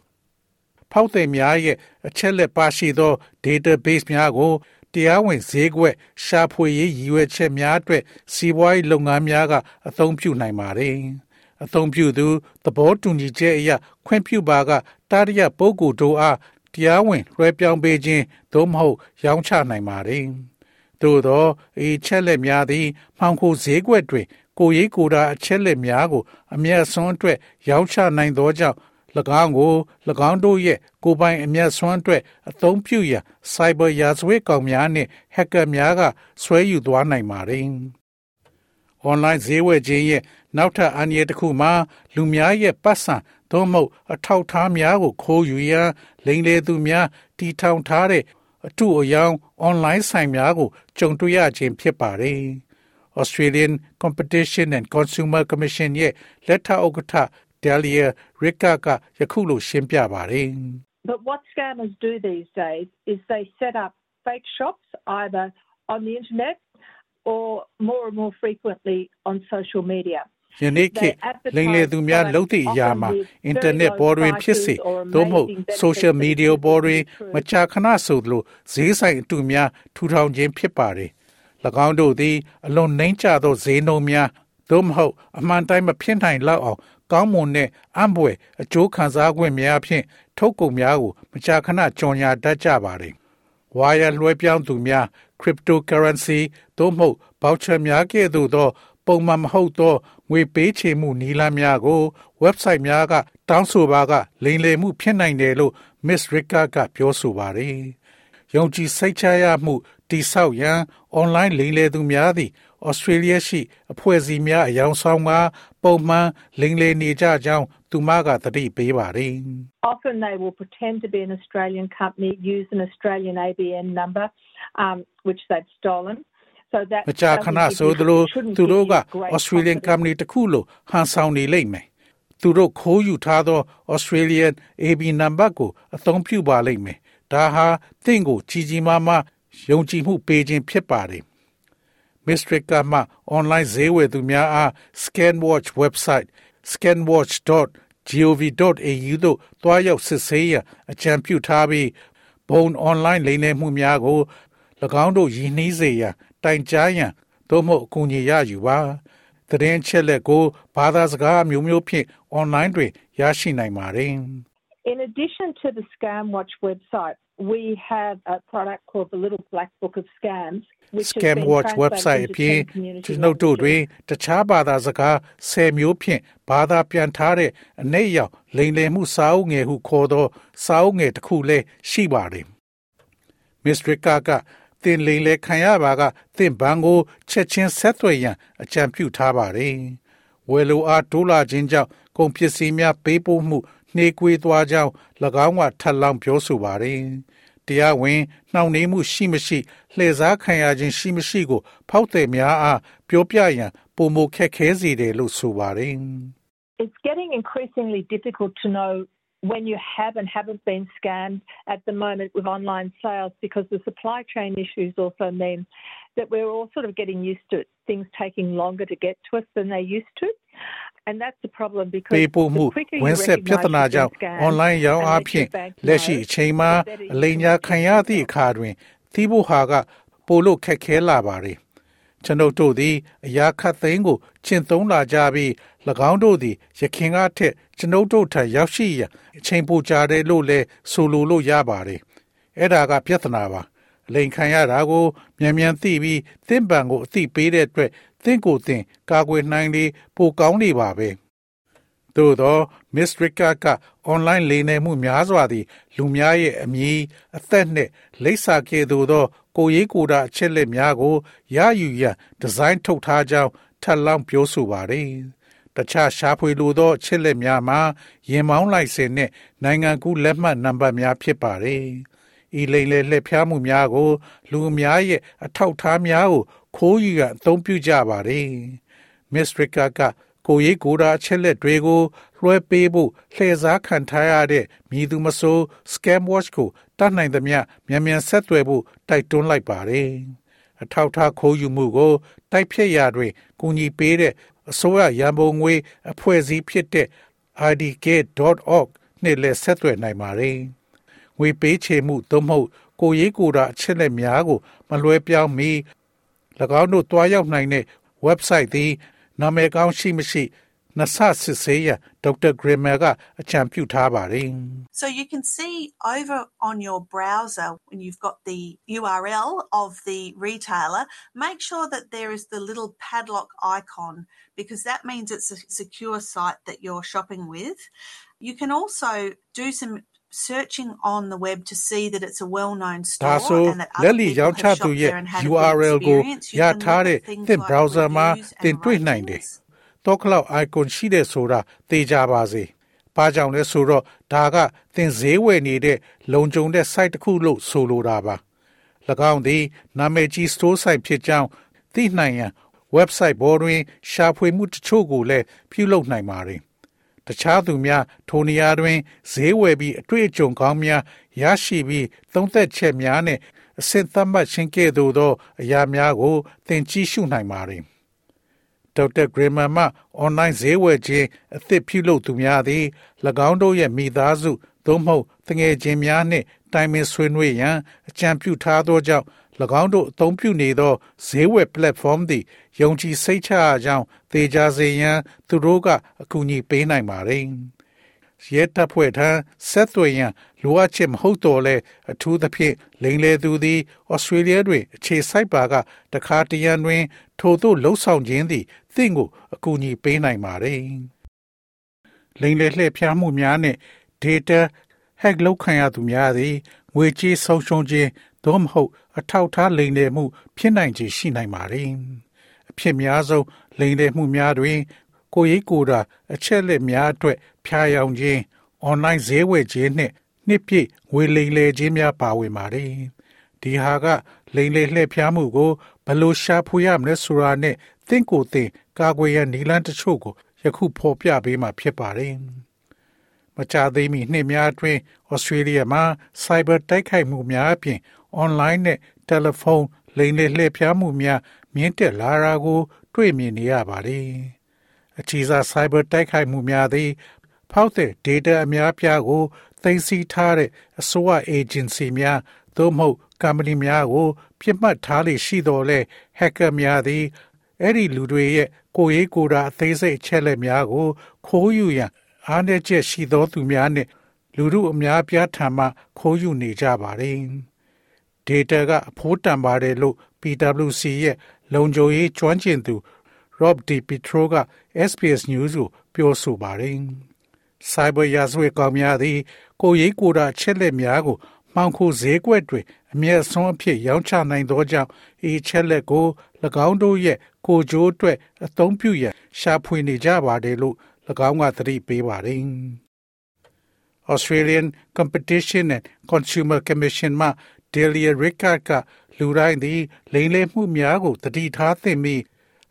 ဖောက်သည်များရဲ့အချက်လက်ပါရှိသော database များကိုတရားဝင်ဈေးကွက်ရှာဖွေရေးရည်ရွယ်ချက်များအတွက်စီးပွားရေးလုပ်ငန်းများကအသုံးပြုနိုင်ပါတယ်။အသုံးပြုသူသဘောတူညီချက်အရခွင့်ပြုပါကတာရရပုဂ္ဂိုလ်တို့အားတရားဝင်လွှဲပြောင်းပေးခြင်းသို့မဟုတ် ရောင်းချနိုင်ပါတယ်။သို့သောဤချက်လက်များသည်မှောင်ခိုဈေးကွက်တွင်ကိုရေးကိုတာအချက်လက်များကို အမျက်စွန်းအတွက်ရောင်းချနိုင်သောကြောင့်၎ င်းကို၎င်းတို့ရဲ့ကိုယ်ပိုင်အမျက်စွမ်းအတွက်အသုံးပြုရန် cyber ရာဇဝတ်ကောင်များနှင့် hacker များကဆွဲယူသွားနိုင်ပါတယ်။ online ဈေးဝယ်ခြင်းရဲ့နောက်ထပ်အန္တရာယ်တစ်ခုမှာလူများရဲ့ပတ်စံသို့မဟုတ်အထောက်ထားများကိုခိုးယူရန်လိမ်လည်သူများတီထောင်ထားတဲ့အထုအယောင် online ဆိုင်များကိုကြုံတွေ့ရခြင်းဖြစ်ပါတယ် Australian Competition and Consumer Commission ရဲ့လက်ထဥက္ကဋ္ဌ Delia Rika ကယခုလိုရှင်းပြပါတယ် But what scammers do these days is they set up fake shops either on the internet or more and more frequently on social media. ယနေ့ခေတ်လိမ်လည်သူများလှုပ်သည့်အရာမှာအင်တာနက်ပေါ်တွင်ဖြစ်စေသို့မဟုတ် social media ပေါ်တွင်မကြာခဏဆိုသလိုဈေးဆိုင်အတူများထူထောင်ခြင်းဖြစ်ပါれ၎င်းတို့သည်အလွန်နှိမ့်ချသောဈေးနှုန်းများသို့မဟုတ်အမှန်တိုင်းမဖြစ်နိုင်လောက်အောင် ကောင်းမွန်တဲ့အံ့ဘွယ်အကျိုးခံစား권များဖြင့်ထုတ်ကုန်များကိုမကြာခဏကြော်ညာတတ်ကြပါれဝါရလွှဲပြောင်းသူများ cryptocurrency သို့မဟုတ် voucher များကဲ့သို့သောပုံမှန်မဟုတ်သောငွေပေးချေမှုနည်းလမ်းများကို website များကတောင်းဆိုပါကလိမ်လည်မှုဖြစ်နိုင်တယ်လို့ Miss Rika ကပြောဆိုပါတယ်။ယုံကြည်စိတ်ချရမှုတိဆောက်ရန် online လိမ်လည်သူများသည် ဩစတြေးလျရှိအဖွဲ့အစည်းများအယောင်ဆောင်ကပုံမှန်လိမ်လည်နေကြကြောင်းသူမကသတိပေးပါတယ်။ Often they will pretend to be an Australian company, use an Australian ABN number, um, which they've stolen. မကြာခဏဆိုသလိုသူတို့က Australian company တခုလိုဟန်ဆောင်နေလိမ့်မယ်သူတို့ခိုးယူထားသော Australian AB number ကိုအသုံးပြုပါလိမ့်မယ်ဒါဟာတင့်ကိုကြီးကြီးမားမားယုံကြည်မှုပေးခြင်းဖြစ်ပါတယ် Mr. ကမှ online ဈေးဝယ်သူများအား Scanwatch website scanwatch.gov.au တို့တွားရောက်စစ်ဆေးရန်အကြံပြုထားပြီးဘုံ online လိမ်လည်မှုများကို၎င်းတို့ရည်နှီးစေရန်တိုင်ကြားရန်သို့မဟုတ်အကူအညီရယူပါသတင်းချက်လက်ကိုဘာသာစကားမျိုးမျိုးဖြင့် online တွင်ရရှိနိုင်ပါတယ် In addition to the Scam Watch website we have a product called the Little Black Book of Scams which Scam Watch website အပြင်ကျွန်ုပ်တို့တွင်တခြားဘာသာစကား10မျိုးဖြင့်ဘာသာပြန်ထားတဲ့အနည်းရောက်လိမ်လည်မှုစာအုပ်ငယ်ဟုခေါ်သောစာအုပ်ငယ်တစ်ခုလည်းရှိပါတယ် Miss Rika ကတင်လိမ်လဲခံရပါကတင့်ဘန်ကိုချက်ချင်းဆက်သွယ်ရန်အကြံပြုထားပါတယ်။ဝယ်လိုအားတိုးလာခြင်းကြောင့်ကုန်ပစ္စည်းများပေးပို့မှု နှေးကွေးသွားကြောင်း၎င်းကထပ်လောင်းပြောဆိုပါတယ်။တရားဝင်နှောင့်နှေးမှုရှိမရှိလှည့်စားခံရခြင်းရှိမရှိကိုဖောက်သည်များအားပြောပြရန်ပုံမခက်ခဲစေတယ်လို့ဆိုပါတယ်။ It's getting increasingly difficult to know when you have and haven't been scammed at the moment with online sales because the supply chain issues also mean that we're all sort of getting used to it, things taking longer to get to us than they used to. And that's the problem because ပေးပို့မှုဝန်ဆက်ပြဿနာကြောင့် online ရောင်းအားဖြင့်လက်ရှိအချိန်မှာအလိမ်ညာခံရသည့်အခါတွင်သီးဖို့ဟာကပိုလို့ခက်ခဲလာပါ रे ကျွန်ုပ်တို့သည်အရာခတ်သိမ်းကိုကျင့်သုံးလာကြပြီး၎င်းတို့သည်ရခင်ကထက်ကျွန်ုပ်တို့ထံရောက်ရှိရန်အချိန်ပိုကြာတယ်လို့လည်းဆိုလိုလို့ရပါတယ်အဲ့ဒါကပြဿနာပါလိန်ခံရတာကိုမြန်မြန်သိပြီးသင်ပံကိုအသိပေးတဲ့အတွက် သင်ကိုယ်သင်ကာကွယ်နိုင်လေပိုကောင်းနေပါပဲသို့သော Miss Rika က online လိမ်လည်မှုများစွာသည် လူများရဲ့အမည်အသက်နှင့်လိပ်စာကဲ့သို့သော ကိုရေးကိုတာအချက်လက်များကိုရယူရန်ဒီဇိုင်းထုတ်ထားကြောင်းထပ်လောင်းပြောဆိုပါတယ်။တခြားရှားဖွေလိုသောအချက်လက်များမှာရင်မောင်းလိုက်စင်နဲ့နိုင်ငံကူးလက်မှတ်နံပါတ်များဖြစ်ပါတယ်။ဤလိမ်လည်လှည့်ဖျားမှုများကို လူအများရဲ့အထောက်အထားများကို ခိုးယူရန်အသုံးပြုကြပါတယ်။ Miss Rika ကကိုရေးကိုတာအချက်လက်တွေကိုလွှဲပေးဖို့လှည့်စားခံထားရတဲ့မြည်သူမဆို scam watch ကိုတတ်နိုင်သမျှမြန်မြန်ဆက်သွယ်ဖို့တိုက်တွန်းလိုက်ပါတယ်။အထောက်ထားခိုးယူမှုကို တိုက်ဖြတ်ရာတွင်ကူညီပေးတဲ့အစိုးရရန်ပုံငွေအဖွဲ့အစည်းဖြစ်တဲ့ idk.org နဲ့လည်းဆက်သွယ်နိုင်ပါတယ်။ငွေပေးချေမှုသို့မဟုတ်ကိုရေးကိုတာအချက်လက်များကို မလွှဲပြောင်းမီ၎ င်းတို့တွားရောက်နိုင်တဲ့ website သည်နာမည်ကောင်းရှိမရှိနဆစစ်ဆေးရ Dr. Grimmer ကအကြံပြုထားပါတယ် So you can see over on your browser when you've got the URL of the retailer make sure that there is the little padlock icon because that means it's a secure site that you're shopping with you can also do some searching on the web to see that it's a well-known store and that other people have shopped there and had URL ကိုရထားတဲ့သင် browser မှာသင်တွေ့နိုင်တယ်တော့ cloud icon ရှိတဲ့ဆိုတာသိကြပါစေ။ဘာကြောင့်လဲဆိုတော့ဒါကသင်ဈေးဝယ်နေတဲ့လုံခြုံတဲ့ site တစ်ခုလို့ဆိုလိုတာပါ။၎င်းသည်နာမည်ကြီး store site ဖြစ်ကြောင်းသိနိုင်ရန် website ပေါ်တွင်ရှာဖွေမှုတချို့ကိုလည်းပြုလုပ်နိုင်ပါတယ်။ တခြားသူများထိုနေရာတွင်ဈေးဝယ်ပြီးအတွေ့အကြုံကောင်းများရရှိပြီးသုံးသက်ချက်များနှင့်အစစ်သတ်မှတ်ခြင်းကဲ့သို့သောအရာများကိုသင်ကြည့်ရှုနိုင်ပါသည်ဒေါက်တာဂရီမာမှအွန်လိုင်းဈေးဝယ်ခြင်းအသစ်ပြုလုပ်သူများသည်၎င်းတို့ရဲ့မိသားစုသို့မဟုတ်တငယ်ချင်းများနှင့်တိုင်ပင်ဆွေးနွေးရန်အကြံပြုထားသောကြောင့်၎ င်းတို့အသုံးပြုနေသောဈေးဝယ် platform သည်ယုံကြည်စိတ်ချအကြောင်းသေချာစေရန်သူတို့ကအကူအညီပေးနိုင်ပါတယ်။ရဲတပ်ဖွဲ့ထံဆက်သွယ်ရန်လိုအပ်ချက်မဟုတ်တော့လဲအထူးသဖြင့်လိန်လေသူသည်ဩစတြေးလျတွင်အခြေစိုက်ပါကတခါတရံတွင် ထို့သို့လှုပ်ဆောင်ခြင်းသည်သင်ကိုအကူအညီပေးနိုင်ပါတယ်။လိန်လေလှည့်ဖျားမှုများနှင့် data hack လုပ်ခံရသူများသည်ငွေကြေးဆုံးရှုံးခြင်းသို့မဟုတ် အထောက်ထားလိမ်လည်မှု ဖြစ်နိုင်ခြေရှိနိုင်ပါတယ်။အဖြစ်များဆုံးလိမ်လည်မှုများတွင် ကိုရိပ်ကိုယ်တာအချက်လက်များအတွက်ဖျားယောင်ခြင်း အွန်လိုင်းဈေးဝယ်ခြင်းနှင့်နှစ်ပြည့်ငွေလိမ်လည်ခြင်းများပါဝင်ပါတယ်။ဒီဟာကလိမ်လည်လှည့်ဖျားမှုကိုဘယ်လိုရှာဖွေရမလဲဆိုတာနဲ့သင်ကိုယ်သင်ကာကွယ်ရန်နည်းလမ်းတချို့ကိုယခုဖော်ပြပေးမှာဖြစ်ပါတယ်။ မကြသေးမီနှစ်များအတွင်းဩစတြေးလျမှာ cyber တိုက်ခိုက်မှုများအပြင် online နဲ့တယ်လီဖုန်းလိမ်လည်လှည့်ဖျားမှုများမြင့်တက်လာတာကို တွေ့မြင်နေရပါတယ်။အချီစား cyber တိုက်ခိုက်မှုများသည် ဖောက်တဲ့ data အများပြားကိုသိမ်းဆည်းထားတဲ့အစိုးရ agency များသို့မဟုတ် company များကိုပြစ်မှတ်ထားလေရှိတော်လဲ hacker များသည်အဲ့ဒီလူတွေရဲ့ကိုယ်ရေးကိုယ်တာအသေးစိတ်အချက်လက်များကိုခိုးယူရန် အားနည်းချက်ရှိသောသူများနဲ့လူမှုအများပြားထံမှခိုးယူနေကြပါတယ်။ data ကအဖိုးတန်ပါတယ်လို့ PwC ရဲ့လုံခြုံရေးကျွမ်းကျင်သူ Rob DiPietro က SBS News ကိုပြောဆိုပါတယ်။ Cyber ရာဇဝတ်ကောင်များသည် ကိုယ်ရေးကိုယ်တာအချက်လက်များကိုမှောင်ခိုဈေးကွက်တွင်အမျက်ဆုံးအဖြစ်ရောင်းချနိုင်သောကြောင့်ဤချက်လက်ကို၎င်းတို့ရဲ့ကိုကြိုးအတွက်အသုံးပြုရန်ရှာဖွေနေကြပါတယ်လို့၎ င်းကသတိပေးပါတယ်။ Australian Competition and Consumer Commission မှ Delia Rickard ကလူတိုင်းသည်လိမ်လည်မှုများကိုတတိထားသင့်ပြီး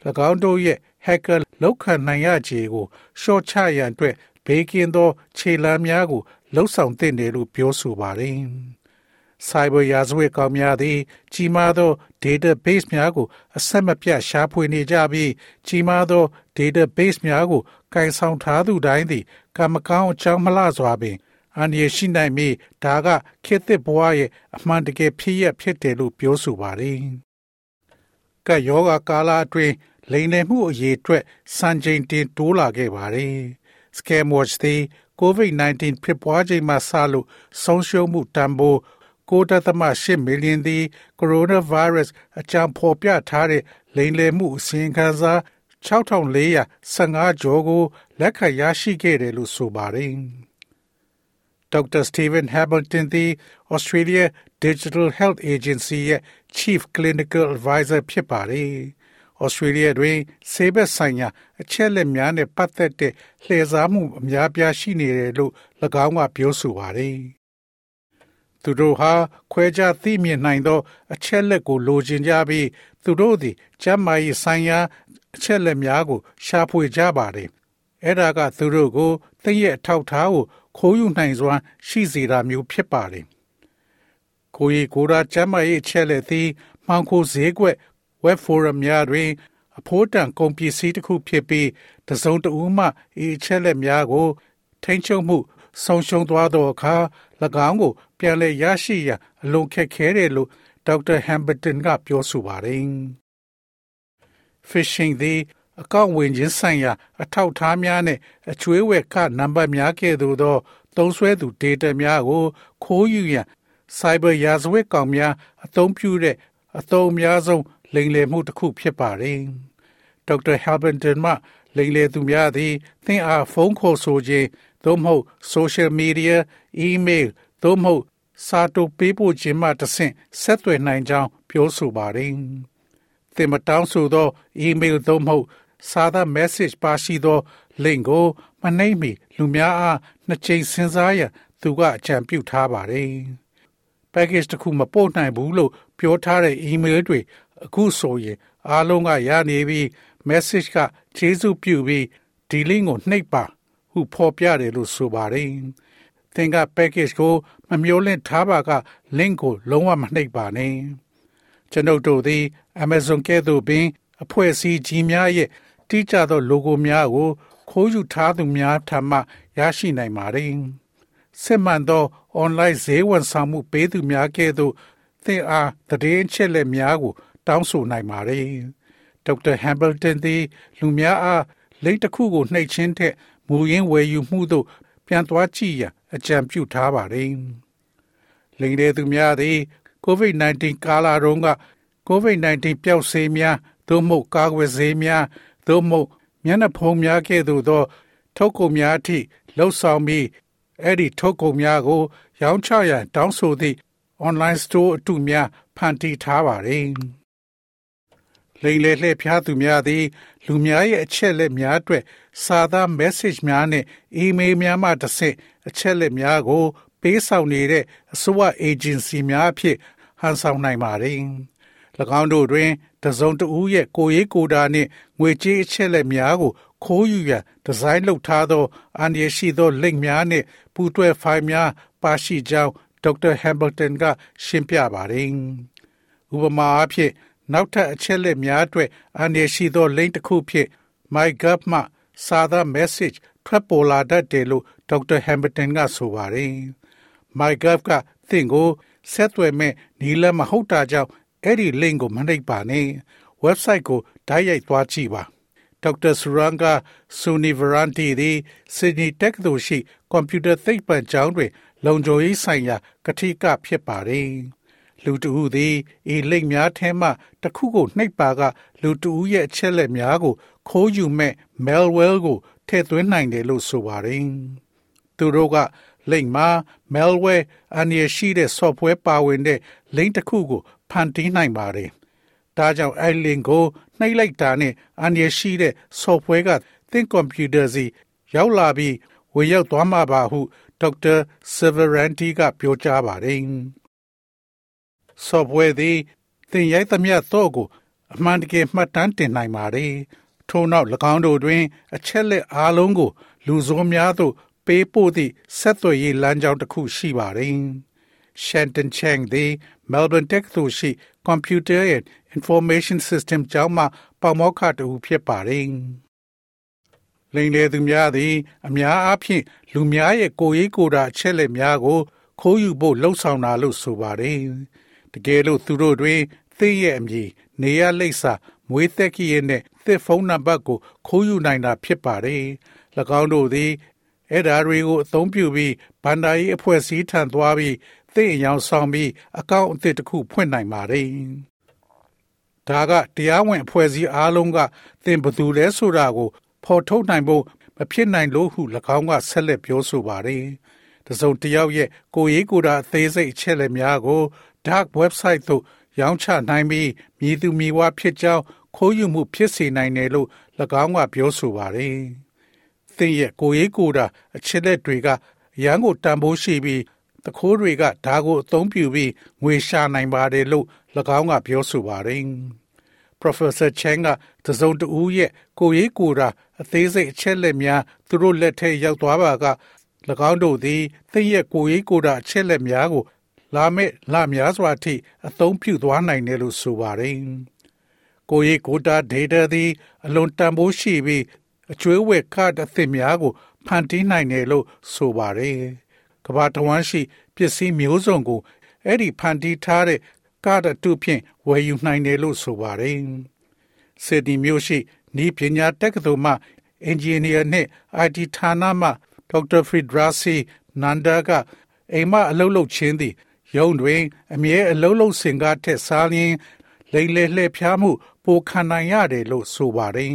၎င်းတို့ရဲ့ hacker လောက်ခံနိုင်ရခြေကိုရှော့ချရန်အတွက်ဘေးကင်းသော ခြေလှမ်းများကိုလှုပ်ဆောင်သင့်တယ်လို့ပြောဆိုပါတယ်။ Cyber ရာဇဝတ်ကောင်များသည် ကြီးမားသော database များကိုအဆက်မပြတ်ရှာဖွေနေကြပြီးကြီးမားသော database များကိုကင်ဆောင်ထားသူတိုင်းသည်ကံမကောင်းအကြောင်းမလှစွာပင်အန္တရာယ်ရှိနိုင်ပြီးဒါကခေတ်သစ်ဘဝရဲ့အမှန်တကယ်ဖြစ်ရဖြစ်တယ်လို့ပြောဆိုပါတယ်။ကယောဂကာလအတွင်းလိမ်လည်မှုအရေးအတွက်စံချိန်တင်တိုးလာခဲ့ပါတယ်။ Scam Watch သည် COVID-19 ဖြစ်ပွားချိန်မှစလို့ဆုံးရှုံးမှုတန်ဖိုး 9.8မီလီယံသည် coronavirus အကြောင်းဖော်ပြထားတဲ့လိမ်လည်မှုအစီရင်ခံစာ6415ကျော်ကို လက်ခံရရှိခဲ့တယ်လို့ဆိုပါတယ်။ Dr. Stephen Hamilton သည် Australia Digital Health Agency ရဲ့ Chief Clinical Advisor ဖြစ်ပါတယ်။ Australia တွင်ဆေးဘက်ဆိုင်ရာအချက်လက်များနဲ့ပတ်သက်တဲ့လှည့်စားမှုအများပြားရှိနေတယ်လို့၎င်းကပြောဆိုပါတယ်။ သူတို့ဟာခွဲခြားသိမြင်နိုင်သော အချက်လက်ကိုလိုချင်ကြပြီးသူတို့သည်ကျန်းမာရေးဆိုင်ရာအချက်လက်များကို ရှာဖွေကြပါတယ်။အဲ့ဒါကသူတို့ကိုသိရဲ့အထောက်ထားကိုခိုးယူနိုင်စွမ်းရှိစေတာမျိုးဖြစ်ပါတယ်။ကိုရီကိုရာကျမ်းမာရေးအချက်လက်သည်မှောင်ခိုဈေးကွက် web forum များတွင်အဖိုးတန်ကုန်ပစ္စည်းတစ်ခုဖြစ်ပြီးတစုံတဦးမှဤအချက်လက်များကိုထိန်းချုပ်မှု ဆုံးရှုံးသွားသောအခါ၎င်းကို ပြန်လည်ရရှိရန်အလွန်ခက်ခဲတယ်လို့ဒေါက်တာဟမ်ဘတန်ကပြောဆိုပါတယ်။ phishing သည်အကောင့်ဝင်ခြင်းဆိုင်ရာ အထောက်အထားများနဲ့အကျွေးဝယ်ကနံပါတ်များကဲ့သို့သော သုံးစွဲသူ data များကို ခိုးယူရန် cyber ရာဇဝတ်ကောင်များအသုံးပြုတဲ့အသုံးအများဆုံးလိမ်လည်မှုတစ်ခုဖြစ်ပါတယ်။ဒေါက်တာဟယ်ဘန်တန်မှလိမ်လည်သူများသည်သင်အားဖုန်းခေါ်ဆိုခြင်း သို့မဟုတ် social media email သို့မဟုတ်စာတိုပေးပို့ခြင်းမှတဆင့်ဆက်သွယ်နိုင်ကြောင်းပြောဆိုပါတယ်။သင်မတောင်းဆိုသော email သို့မဟုတ်စာသား message ပါရှိသော link ကိုမနှိမ့်မီလူများအားနှစ်ကြိမ်စဉ်းစားရန်သူကအကြံပြုထားပါတယ်။ package တစ်ခုမပို့နိုင်ဘူးလို့ပြောထားတဲ့ email တွေအခုဆိုရင်အားလုံးကရနေပြီး message ကကျေးဇူးပြုပြီးဒီ link ကိုနှိပ်ပါ ဟဟုဖော်ပြတယ်လို့ဆိုပါတယ်။သင်က package ကိုမမျိုးလင့်ထားပါက link ကိုလုံးဝမနှိပ်ပါနဲ့။ကျွန်ုပ်တို့သည် Amazon ကဲ့သို့ပင် အဖွဲ့အစည်းကြီးများရဲ့တိကျသော logo များကို ခိုးယူထားသူများထံမှရရှိနိုင်ပါတယ်။စစ်မှန်သော online ဈေးဝန်ဆောင်မှုပေးသူများကဲ့သို့သင်အားသတင်းချက်လက်များကို တောင်းဆိုနိုင်ပါတယ်။ဒေါက်တာဟမ်ဘယ်တန်သည်လူများအားလိပ်တစ်ခုကိုနှိပ်ချင်းထက် မူရင်းဝယ်ယူမှုသို့ပြန်သွားကြည့်ရန်အကြံပြုထားပါတယ်။လိင်တဲ့သူများသည် COVID-19 ကာလတုန်းက COVID-19 ပျောက်ဆေးများသို့မဟုတ်ကာကွယ်ဆေးများသို့မဟုတ်မျက်နှာဖုံးများကဲ့သို့သော ထုတ်ကုန်များအထိလှုပ်ဆောင်ပြီးအဲ့ဒီထုတ်ကုန်များကို ရောင်းချရန်တောင်းဆိုသည့် online store အတုများဖန်တီးထားပါတယ်။လိမ်လေလှည့်ဖျားသူများသည် လူများရဲ့အချက်လက်များအတွက် စာသား message များနဲ့ email များမှတစ်ဆင့်အချက်လက်များကို ပေးဆောင်နေတဲ့အစိုးရ agency များအဖြစ်ဟန်ဆောင်နိုင်ပါတယ်။၎င်းတို့တွင်တစုံတဦးရဲ့ကိုရေးကိုတာနှင့်ငွေကြေးအချက်လက်များကိုခိုးယူရန်ဒီဇိုင်းလုပ်ထားသောအန္တရာယ်ရှိသော link များနှင့်ပူးတွဲဖိုင်များပါရှိကြောင်းဒေါက်တာဟမ်ဘယ်တန်က ရှင်းပြပါတယ်။ဥပမာအားဖြင့်နောက်ထပ်အချက်လက်များအတွက်အန္တရာယ်ရှိသော link တစ်ခုဖြင့် MyGov မှ စာသား message ထွက်ပေါ်လာတတ်တယ်လို့ဒေါက်တာဟမ်ဘယ်တန်ကဆိုပါတယ်။ MyGov ကသင်ကိုဆက်သွယ်မဲ့နီးလမဟုတ်တာကြောင့်အဲ့ဒီ link ကိုမနှိပ်ပါနဲ့ website ကိုဓာတ်ရိုက်သွားကြည့်ပါဒေါက်တာဆူရန်ကဆူနီဗရန်တီသည်စစ်ဒနီတက္ကသိုလ်ရှိကွန်ပျူတာသိပ္ပံကျောင်းတွင် လုံခြုံရေးဆိုင်ရာကတိကဖြစ်ပါတယ်လူတဦးသည်ဤလိတ်များထဲမှတစ်ခုကိုနှိပ်ပါက လူတဦးရဲ့အချက်လက်များကို ခိုးယူမဲ့ malware ကိုထည့်သွင်းနိုင်တယ်လို့ဆိုပါတယ်သူတို့ကလိမ်မှာ malware အန္တရာယ်ရှိတဲ့ software ပါဝင်တဲ့ link တစ်ခုကိုဖန်တီးနိုင်ပါတယ်။ဒါကြောင့်အဲ့ link ကိုနှိပ်လိုက်တာနဲ့အန္တရာယ်ရှိတဲ့ software ကသင်ကွန်ပျူတာစီရောက်လာပြီးဝင်ရောက်သွားမှာပါဟုဒေါက်တာ Severanti ကပြောကြားပါတယ်။ software သည်သင်ရိုက်သမျှတော့ကိုအမှန်တကယ်မှတ်တမ်းတင်နိုင်ပါတယ်။ ထို့နောက်၎င်းတို့တွင် အချက်လက်အားလုံးကို လူဆိုးများသို့ပေးပို့သည့်ဆက်သွယ်ရေးလမ်းကြောင်းတစ်ခုရှိပါတယ်။ Shanton Chang သည် Melbourne Tech သို့ရှိ Computer and Information System ကျောင်းမှပေါမောက္ခတူဖြစ်ပါတယ်။လိန်လေသူများသည် အများအားဖြင့်လူများရဲ့ကိုယ်ရေးကိုယ်တာအချက်လက်များကို ခိုးယူဖို့လှုံ့ဆော်တာလို့ဆိုပါတယ်။တကယ်လို့သူတို့တွင်သင်ရဲ့အမည်နေရလိပ်စာ မွေးသက်ကြီးရဲ့နဲ့သစ်ဖုန်းနံပါတ်ကိုခိုးယူနိုင်တာဖြစ်ပါတယ်။၎င်းတို့သည်အဲ့ဓာတွေကိုအသုံးပြုပြီးဗန္ဒာရေးအဖွဲ့အစည်းထံသွားပြီးသင့်အယောင်ဆောင်ပြီးအကောင့်အသစ်တစ်ခုဖွင့်နိုင်ပါတယ်။ဒါကတရားဝင်အဖွဲ့အစည်းအားလုံးကသင်ဘသူလဲဆိုတာကိုဖော်ထုတ်နိုင်ဖို့မဖြစ်နိုင်လို့ဟု၎င်းကဆက်လက်ပြောဆိုပါတယ်။တစုံတစ်ယောက်ရဲ့ကိုရေးကိုယ်တာအသေးစိတ်အချက်လက်များကို dark website သို့ ရောင်းချနိုင်ပြီးမြည်သူမြည်ဝါဖြစ်ကြောင်းခိုးယူမှုဖြစ်စေနိုင်တယ်လို့၎င်းကပြောဆိုပါတယ်။သင်ရဲ့ကိုရေးကိုတာအချက်လက်တွေကရန်ကိုတန်ဖိုးရှိပြီးတခိုးတွေကဒါကိုအသုံးပြုပြီးငွေရှာနိုင်ပါတယ်လို့၎င်းကပြောဆိုပါတယ်။ Professor Chang ကသစုံတူရဲ့ကိုရေးကိုတာအသေးစိတ်အချက်လက်များသူတို့လက်ထဲရောက်သွားပါက၎င်းတို့သည်သင်ရဲ့ကိုရေးကိုတာအချက်လက်များကို လာမဲ့လများစွာအထိအသုံးပြုသွားနိုင်တယ်လို့ဆိုပါတယ်။ကိုရေးကိုတာ data သည်အလွန်တန်ဖိုးရှိပြီးအကျွေးဝယ်ကတ်အသစ်များကိုဖန်တီးနိုင်တယ်လို့ဆိုပါတယ်။ကမ္ဘာတဝန်းရှိပစ္စည်းမျိုးစုံကိုအဲ့ဒီဖန်တီးထားတဲ့ကတ်အတုဖြင့်ဝယ်ယူနိုင်တယ်လို့ဆိုပါတယ်။စစ်ဒီမျိုးရှိဤပညာတက္ကသိုလ်မှအင်ဂျင်နီယာနှင့် IT ဌာနမှဒေါက်တာဖရီဒရာစီနန္ဒာကအိမ်မအလုပ်လုပ်ခြင်းသည် ရုံးတွင် အမြဲအလုပ်လုပ်စင်ကားထက်စားလျင်လိမ်လေလှည့်ဖျားမှု ပိုခံနိုင်ရတယ်လို့ဆိုပါတယ်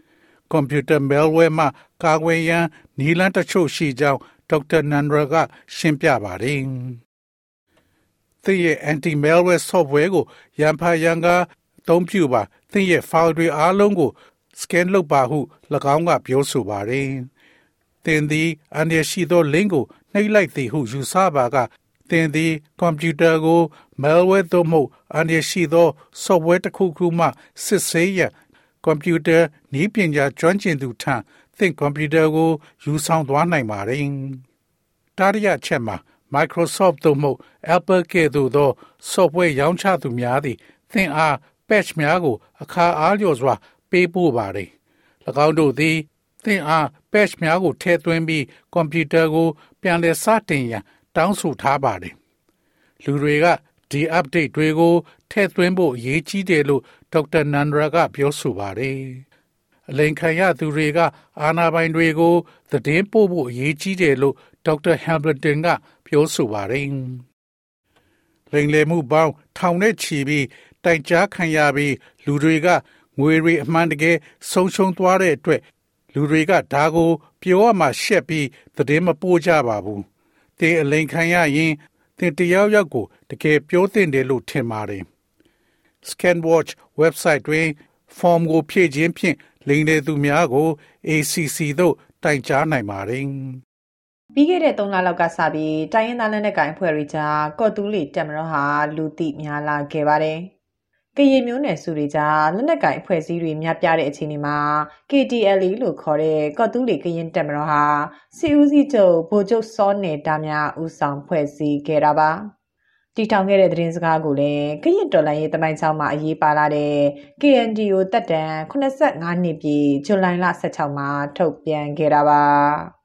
။ကွန်ပျူတာ malware မှကာကွယ်ရန်နည်းလမ်းတချို့ရှိကြောင်းဒေါက်တာနန္ဒရာက ရှင်းပြပါတယ်။သင်ရဲ့ anti malware software ကိုရန်ဖာရန်ကအသုံးပြုပါသင်ရဲ့ file တွေအားလုံးကို scan လုပ်ပါဟု၎င်းကပြောဆိုပါတယ်။သင်သည်အန္တရာယ်ရှိသော link ကိုနှိပ်လိုက်သည်ဟုယူဆပါက သင်သည်ကွန်ပျူတာကို malware သို့မဟုတ်အန္တရာယ်ရှိသော software တစ်ခုခုမှစစ်ဆေးရန်ကွန်ပျူတာနည်းပညာကျွမ်းကျင်သူထံသင်ကွန်ပျူတာကို ယူဆောင်သွားနိုင်ပါတယ်။တာရီယာချက်မှာ Microsoft သို့မဟုတ် Apple ကဲ့သို့သော software ရောင်းချသူများသည်သင်အား patch များကို အခါအားလျော်စွာ ပေးပို့ပါတယ်။၎င်းတို့သည်သင်အား patch များကိုထည့်သွင်းပြီးကွန်ပျူတာကို ပြန်လည်စတင်ရန် တောင်းဆိုထားပါတယ်။လူတွေကဒီ update တွေကိုထည့်သွင်းဖို့အရေးကြီးတယ်လို့ဒေါက်တာနန္ဒရာကပြောဆိုပါတယ်။အလိန်ခံရသူတွေကအာနာပိုင်တွေကိုသတင်းပို့ဖို့အရေးကြီးတယ်လို့ဒေါက်တာဟမ်ဘလတန်ကပြောဆိုပါတယ်။လိန်လေမှုပေါင်းထောင်နဲ့ချီပြီးတိုင်ကြားခံရပြီးလူတွေကငွေတွေအမှန်တကယ်ဆုံးရှုံးသွားတဲ့အတွက်လူတွေကဒါကိုပြောရမှရှက်ပြီးသတင်းမပို့ကြပါဘူး။ တင်းအလိန်ခံရရင်တင်တယောက်ယောက်ကိုတကယ်ပြောသင့်တယ်လို့ထင်ပါတယ်။ Scanwatch website တွင် form ကိုဖြည့်ခြင်းဖြင့်လိမ်လည်သူများကို ACC သို့တိုင်ကြားနိုင်ပါတယ်။ပြီးခဲ့တဲ့3လလောက်ကစပြီးတိုင်းရင်းသားလက်နက်ကိုင်အဖွဲ့တွေကြားကော့တူးလီတက်မတော်ဟာလူသိများလာခဲ့ပါတယ်။ ကရင်မျိုးနယ်စုတွေကြားလက်နက်ကင်အဖွဲ့အစည်းတွေများပြားတဲ့အချိန်ဒီမှာ KTLA လို့ခေါ်တဲ့ကော့တူးလေကရင်တက်မတော်ဟာစီဦးစီးချုပ်ဗိုလ်ချုပ်စောနေတာများဦးဆောင်ဖွဲ့စည်းခဲ့တာပါတီထောင်ခဲ့တဲ့သတင်းစကားကိုလည်းကရင်တော်လိုင်းရေးတမိုင်းချောင်းမှာအရေးပါလာတဲ့ KNDO တက်တန်85နှစ်ပြည့်ဇူလိုင်လ16မှာထုတ်ပြန်ခဲ့တာပါ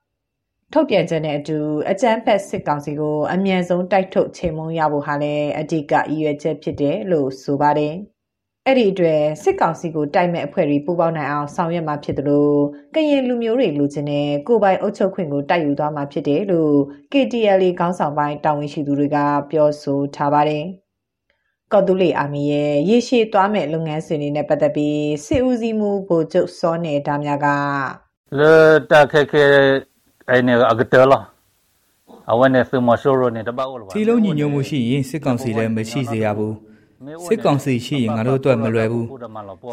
ထုတ်ပြန်ချက်နဲ့အတူအကြမ်းဖက်စစ်ကောင်စီကိုအမြန်ဆုံးတိုက်ထုတ်ချိန်မုံရဖို့ဟာလည်းအဓိကအရွယ်ချက်ဖြစ်တယ်လို့ဆိုပါတယ်။အဲ့ဒီအတွက်စစ်ကောင်စီကိုတိုက်မဲ့အဖွဲ့တွေပူးပေါင်းနိုင်အောင်ဆောင်ရွက်မှာဖြစ်တယ်လို့ကရင်လူမျိုးတွေလူချင်းနဲ့ကိုပိုင်အုပ်ချုပ်ခွင့်ကိုတိုက်ယူသွားမှာဖြစ်တယ်လို့ KTLA ခေါင်းဆောင်ပိုင်းတာဝန်ရှိသူတွေကပြောဆိုထားပါတယ်။ကော်တူလီအာမီရဲ့ရေရှည်သွားမဲ့လုပ်ငန်းစဉ်တွေနဲ့ပတ်သက်ပြီးစစ်ဦးစီးမှုဗိုလ်ချုပ်စောနေဒါမြကလေတာခဲခဲ အဲ့နေအကတလာအဝနဲ့စမရှိုးရနေတပောက်လို့စီလုံးညီညွတ်မှုရှိရင်စစ်ကောင်စီလည်းမရှိစေရဘူးစစ်ကောင်စီရှိရင်ငါတို့အတွက်မလွယ်ဘူး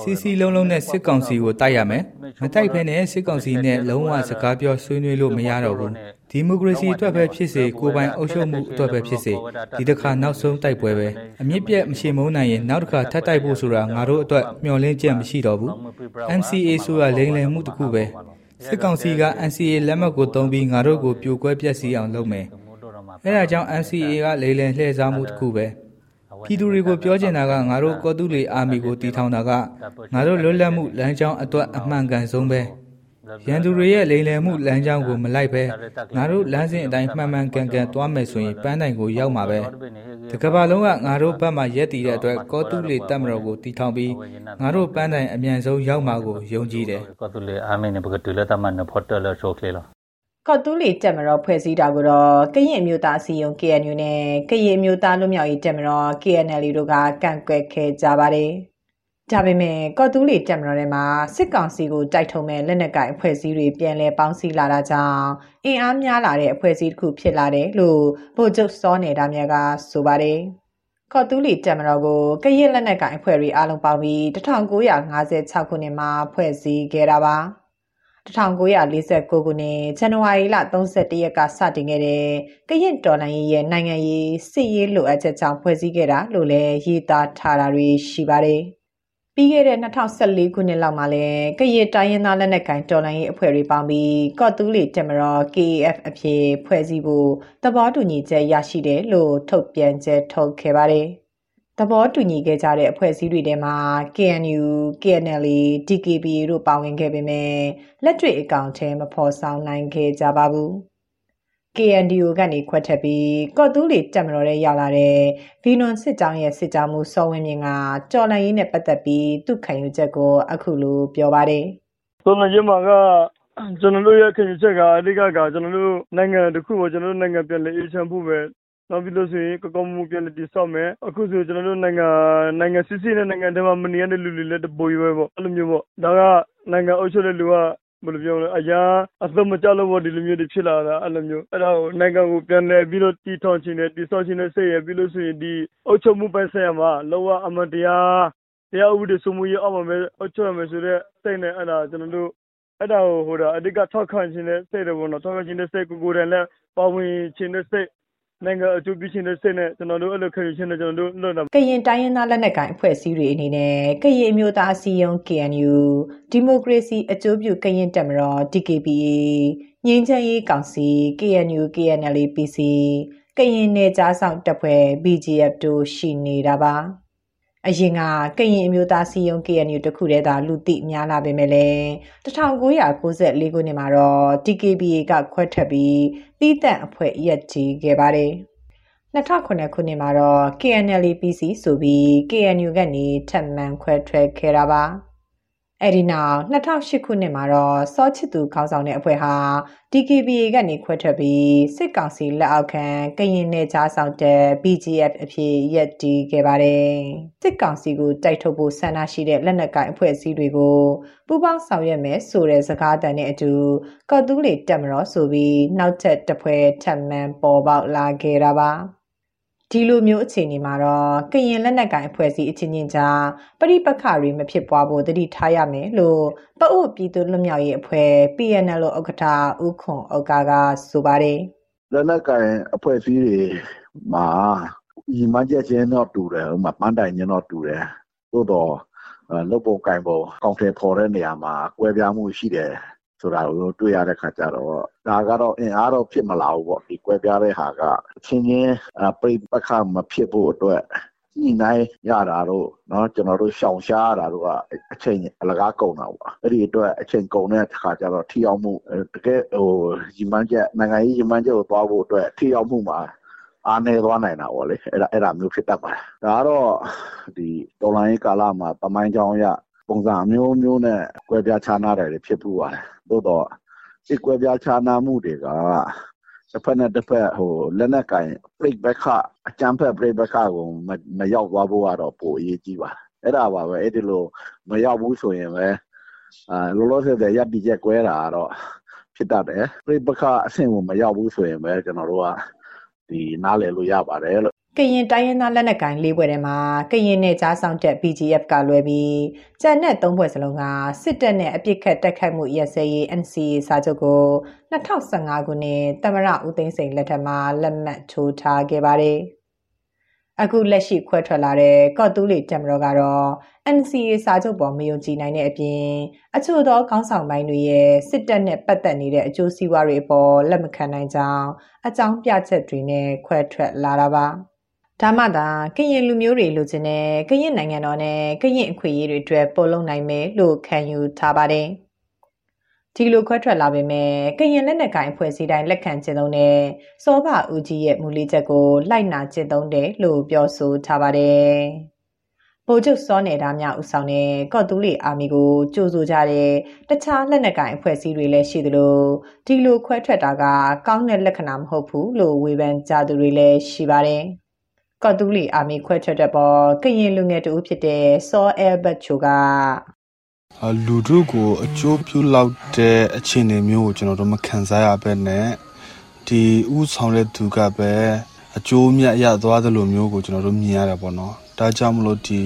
စီစီလုံးလုံးနဲ့စစ်ကောင်စီကိုတိုက်ရမယ်မတိုက်ဖဲနဲ့စစ်ကောင်စီနဲ့လုံးဝစကားပြောဆွေးနွေးလို့မရတော့ဘူးဒီမိုကရေစီအတွက်ပဲဖြစ်စေကိုပိုင်အုပ်ချုပ်မှုအတွက်ပဲဖြစ်စေဒီတစ်ခါနောက်ဆုံးတိုက်ပွဲပဲအမြင့်ပြတ်မရှိမုန်းနိုင်ရင်နောက်တစ်ခါထပ်တိုက်ဖို့ဆိုတာငါတို့အတွက်မျှော်လင့်ချက်မရှိတော့ဘူး MCA ဆိုတာလိမ်လည်မှုတစ်ခုပဲ စစ်ကောင်စီက NCA လက်မှတ်ကိုတုံးပြီးငါတို့ကိုပြိုကွဲပြက်စီးအောင်လုပ်မယ်။အဲဒါကြောင့် NCA ကလေလံလှည့်စားမှုတစ်ခုပဲ။ပြည်သူတွေကိုပြောချင်တာကငါတို့ကော်တူလီအာမီကိုတီထောင်တာကငါတို့လွတ်လပ်မှုလမ်းကြောင်းအတွက်အမှန်ကန်ဆုံးပဲ။ရန်သူတွေရဲ့လိမ်လည်မှုလမ်းကြောင်းကိုမလိုက်ပဲငါတို့လမ်းစဉ်အတိုင်းမှန်မှန်ကန်ကန်သွားမယ်ဆိုရင်ပန်းတိုင်ကိုရောက်မှာပဲ တကဘာလုံးကငါတို့ဘက်မှာရက်တည်တဲ့အတွက်ကောတူလီတက်မတော်ကိုတီထောင်ပြီးငါတို့ပန်းတိုင်အမြန်ဆုံးရောက်မှာကိုယုံကြည်တယ်ကောတူလီအာမင်းနဲ့ဘကတူလတမန်နဖော်တယ်လို့ဆိုခလေလားကော်တူလီတက်မတော်ဖွဲ့စည်းတာကိုတော့ကရင်မျိုးသားအစည်းအရုံး KNU နဲ့ကရင်မျိုးသားလူမျိုးရေးတက်မတော် KNL တို့ကကန့်ကွက်ခဲ့ကြပါတယ်။ ဒါပေမဲ့ကော့တူးလီတက်မတော်ထဲမှာစစ်ကောင်စီကိုတိုက်ထုံမဲ့လက်နက်ကိုင်အဖွဲ့အစည်းတွေပြန်လည်ပေါင်းစည်းလာတာကြောင့်အင်အားများလာတဲ့အဖွဲ့အစည်းတစ်ခုဖြစ်လာတယ်လို့ဗိုလ်ချုပ်စောနေတာမြတ်ကဆိုပါတယ်။ကော့တူးလီတက်မတော်ကိုကရင်လက်နက်ကိုင်အဖွဲ့တွေအားလုံးပေါင်းပြီး1956ခုနှစ်မှာဖွဲ့စည်းခဲ့တာပါ။1949ခုနှစ်ဇန်နဝါရီလ31ရက်ကစတင်ခဲ့တဲ့ကရင်တော်လှန်ရေးရဲ့နိုင်ငံရေးစစ်ရေးလိုအပ်ချက်ကြောင့်ဖွဲ့စည်းခဲ့တာလို့လည်းရေးသားထားတာတွေရှိပါတယ်။ ပြီးခဲ့တဲ့2014ခုနှစ်လောက်မှာလည်းကရစ်တိုင်းရင်းသားလက်နက်ကိုင်တော်လှန်ရေးအဖွဲ့တွေပေါင်းပြီးကော့တူးလီတမရော KAF အဖြစ်ဖွဲ့စည်းဖို့သဘောတူညီချက်ရရှိတယ်လို့ထုတ်ပြန်ချက်ထုတ်ခဲ့ပါတယ်။သဘောတူညီခဲ့ကြတဲ့အဖွဲ့အစည်းတွေထဲမှာ KNU, KNL, DKB တို့ပါဝင်ခဲ့ပေမဲ့လက်တွေ့အကောင့်ထဲမဖော်ဆောင်နိုင်ခဲ့ကြပါဘူး။ KNDO ကနေခွက်ထက်ပြီးကော့တူးလီတက်မတော်ရဲ့ရောက်လာတဲ့ဘီနွန်စစ်ကြောင်းရဲ့စစ်ကြောင်းမှုစောဝင်းမြင့်ကကြော်လန်ရေးနဲ့ပတ်သက်ပြီးသူ့ခံယူချက်ကိုအခုလိုပြောပါတယ်။တော်လန်ရေးမှာကကျွန်တော်တို့ရဲ့ခံယူချက်ကအဓိကကကျွန်တော်တို့နိုင်ငံတစ်ခုကိုကျွန်တော်တို့နိုင်ငံပြန်လည်အေးချမ်းဖို့ပဲနောက်ပြီးလို့ဆိုရင်ကကောင်းမှုပြန်လည်တည်ဆောက်မယ်အခုဆိုကျွန်တော်တို့နိုင်ငံနိုင်ငံစစ်စစ်နဲ့နိုင်ငံတကာမနေရတဲ့လူတွေလည်းတပိုးရွယ်ပေါ့အဲ့လိုမျိုးပေါ့ဒါကနိုင်ငံအုပ်ချုပ်တဲ့လူက ဘယ်လိုပြောမလဲအရာအသက်မကျလို့ပေါ့ဒီလိုမျိုးတွေဖြစ်လာတာအဲ့လိုမျိုးအဲ့ဒါကိုနိုင်ငံကိုပြန်လည်ပြီးတော့တည်ထောင်ခြင်းနဲ့တည်ဆောက်ခြင်းနဲ့စိတ်ရပြီးလို့ဆိုရင်ဒီအုပ်ချုပ်မှုပိုင်းဆိုင်ရာမှာလောကအမတရားတရားဥပဒေစိုးမိုးရေးအောက်မှာပဲအုပ်ချုပ်ရမယ်ဆိုတဲ့စိတ်နဲ့အဲ့ဒါကျွန်တော်တို့အဲ့ဒါကိုဟိုတာအဓိကထောက်ခံခြင်းနဲ့စိတ်တယ်ပေါ့နော်ထောက်ခံခြင်းနဲ့စိတ်ကိုကိုယ်တိုင်လည်းပါဝင်ခြင်းနဲ့စိတ် နိုင်ငံအကျိုးပြုခြင်းတဲ့စိတ်နဲ့ကျွန်တော်တို့အဲ့လိုခံယူခြင်းနဲ့ကျွန်တော်တို့လုပ်တာကရင်တိုင်းရင်းသားလက်နက်ကိုင်အဖွဲ့အစည်းတွေအနေနဲ့ကရင်အမျိုးသားအစည်းအရုံး KNU ဒီမိုကရေစီအကျိုးပြုကရင်တပ်မတော် DKBA ငြိမ်းချမ်းရေးကောင်စီ KNU KNLA PC ကရင်နယ်ကြားဆောင်တပ်ဖွဲ့ BGF တို့ရှိနေတာပါ အရင်ကကရင်အမျိုးသားစီယုံ KNU တခုတည်းသာလူသိများလာပေမဲ့လည်း1994ခုနှစ်မှာတော့ TKBA ကခွဲထွက်ပြီးတီးတန့်အဖွဲ့ရက်ကြီးခဲ့ပါတယ်2009ခုနှစ်မှာတော့ KNL PC ဆိုပြီး KNU ကနေထပ်မံခွဲထွက်ခဲ့တာပါ အဲ့ဒီနောက်2008ခုနှစ်မှာတော့စောချစ်သူခေါင်းဆောင်တဲ့အဖွဲ့ဟာ DKBA ကနေခွဲထွက်ပြီးစစ်ကောင်စီလက်အောက်ခံကရင်နယ်ကြားဆောင်တဲ့ BGF အဖြစ်ရက်တည်ခဲ့ပါတယ်စစ်ကောင်စီကိုတိုက်ထုတ်ဖို့ဆန္ဒရှိတဲ့လက်နက်ကိုင်အဖွဲ့အစည်းတွေကိုပူးပေါင်းဆောင်ရွက်မယ်ဆိုတဲ့စကားတန်နဲ့အတူကော်တူးလေတက်မတော်ဆိုပြီးနောက်ထပ်တစ်ဖွဲထပ်မံပေါ်ပေါက်လာခဲ့တာပါ ဒီလိုမျိုးအခြေအနေမှာတော့ကရင်လက်နက်ကိုင်အဖွဲ့အစည်းအချင်းချင်းကြားပဋိပက္ခတွေမဖြစ်ပွားဖို့တတိထားရမယ်လို့ပအို့ပြည်သူ့လွတ်မြောက်ရေးအဖွဲ့ PNL ဥက္ကဋ္ဌဦးခွန်ဩကာကဆိုပါတယ်လက်နက်ကိုင်အဖွဲ့အစည်းတွေမှာညီမချက်ချင်းတော့တူတယ်ဥမာပန်းတိုင်ချင်းတော့တူတယ်သို့တော့လုတ်ပုံကင်ပုံကောင်တယ်ဖော်တဲ့နေရာမှာကွဲပြားမှုရှိတယ် ဆိုတာကိုတွေ့ရတဲ့ခါကျတော့ဒါကတော့အင်အားတော့ဖြစ်မလာဘူးပေါ့ဒီကွဲပြားတဲ့ဟာကအချင်းချင်းပြိပခမဖြစ်ဖို့အတွက်ညှိနှိုင်းရတာတော့เนาะကျွန်တော်တို့ရှောင်ရှားရတာတော့အချိန်အလကားကုန်တာပေါ့အဲ့ဒီအတွက်အချိန်ကုန်တဲ့ခါကျတော့ထိရောက်မှုတကယ်ဟိုရီမန်းချက်နိုင်ငံရေးရီမန်းချက်ကိုသွားဖို့အတွက်ထိရောက်မှုမှာအားနေသွားနိုင်တာပေါ့လေအဲ့ဒါအဲ့ဒါမျိုးဖြစ်တတ်ပါတယ်ဒါကတော့ဒီတော်လိုင်းကာလမှာတမိုင်းကြောင်းရ ပုံစံအမျိုးမျိုးနဲ့ကွဲပြားခြားနားတယ်ဖြစ်ပူပါတယ်သို့တော့ဒီကွဲပြားခြားနားမှုတွေကတစ်ဖက်နဲ့တစ်ဖက်ဟိုလက်နက်ကင် break back အကြမ်းဖက် break back ကိုမရောက်သွားဖို့ကတော့ပိုအရေးကြီးပါတယ်အဲ့ဒါပါပဲအဲ့ဒီလိုမရောက်ဘူးဆိုရင်ပဲအာလောလောဆယ်ရပ်တည်ချက်ကွဲတာကတော့ဖြစ်တတ်တယ် break back အဆင့်ကိုမရောက်ဘူးဆိုရင်ပဲကျွန်တော်တို့ကဒီနားလည်လို့ရပါတယ်လို့ ကရင်တိုင်းရင်းသားလက်နက်ကိုင်လေးဘွဲ့ထဲမှာကရင်နယ်ကြားဆောင်တက် BGF ကလွဲပြီးကြံတဲ့သုံးဘွဲ့စလုံးကစစ်တပ်နဲ့အပြစ်ခတ်တိုက်ခိုက်မှုရက်စဲရေး NCA စာချုပ်ကို2015ခုနှစ်တမရဦးသိန်းစိန်လက်ထက်မှာလက်မှတ်ထိုးထားခဲ့ပါတယ်။အခုလက်ရှိခွဲထွက်လာတဲ့ကော့တူးလီတက်မတော်ကတော့ NCA စာချုပ်ပေါ်မယုံကြည်နိုင်တဲ့အပြင်အချို့သောခေါင်းဆောင်ပိုင်းတွေရဲ့စစ်တပ်နဲ့ပတ်သက်နေတဲ့အကျိုးစီးပွားတွေအပေါ်လက်မခံနိုင်ကြောင်းအကြောင်းပြချက်တွေနဲ့ခွဲထွက်လာတာပါ။ ဒါမှသာကရင်လူမျိုးတွေလိုချင်တဲ့ကရင်နိုင်ငံတော်နဲ့ကရင်အခွင့်အရေးတွေအတွက်ပေါ်လုံနိုင်မယ်လို့ခံယူထားပါတယ်။ဒီလိုခွဲထွက်လာပေမဲ့ကရင်လက်နက်ကိုင်အဖွဲ့အစည်းတိုင်းလက်ခံကျင့်သုံးတဲ့စောဘဦးကြီးရဲ့မူလေးချက်ကိုလိုက်နာကျင့်သုံးတယ်လို့ပြောဆိုထားပါတယ်။ဗိုလ်ချုပ်စောနယ်သားများဦးဆောင်တဲ့ကော့တူးလီအာမီကိုကြိုဆိုကြတဲ့တခြားလက်နက်ကိုင်အဖွဲ့အစည်းတွေလည်းရှိသလိုဒီလိုခွဲထွက်တာကကောင်းတဲ့လက္ခဏာမဟုတ်ဘူးလို့ဝေဖန်ကြသူတွေလည်းရှိပါတယ်။ ကော့တူးလီအာမီခွဲထွက်တဲ့ပေါ်ကရင်လူငယ်တူဖြစ်တဲ့စောအဲဘတ်ချိုကလူတို့ကိုအကျိုးပြုလောက်တဲ့အခြေအနေမျိုးကိုကျွန်တော်တို့မခံစားရဘဲနဲ့ဒီဥဆောင်တဲ့သူကပဲအကျိုးမြတ်ရသွားသလိုမျိုးကိုကျွန်တော်တို့မြင်ရတယ်ပေါ့နော်ဒါကြောင့်မလို့ဒီ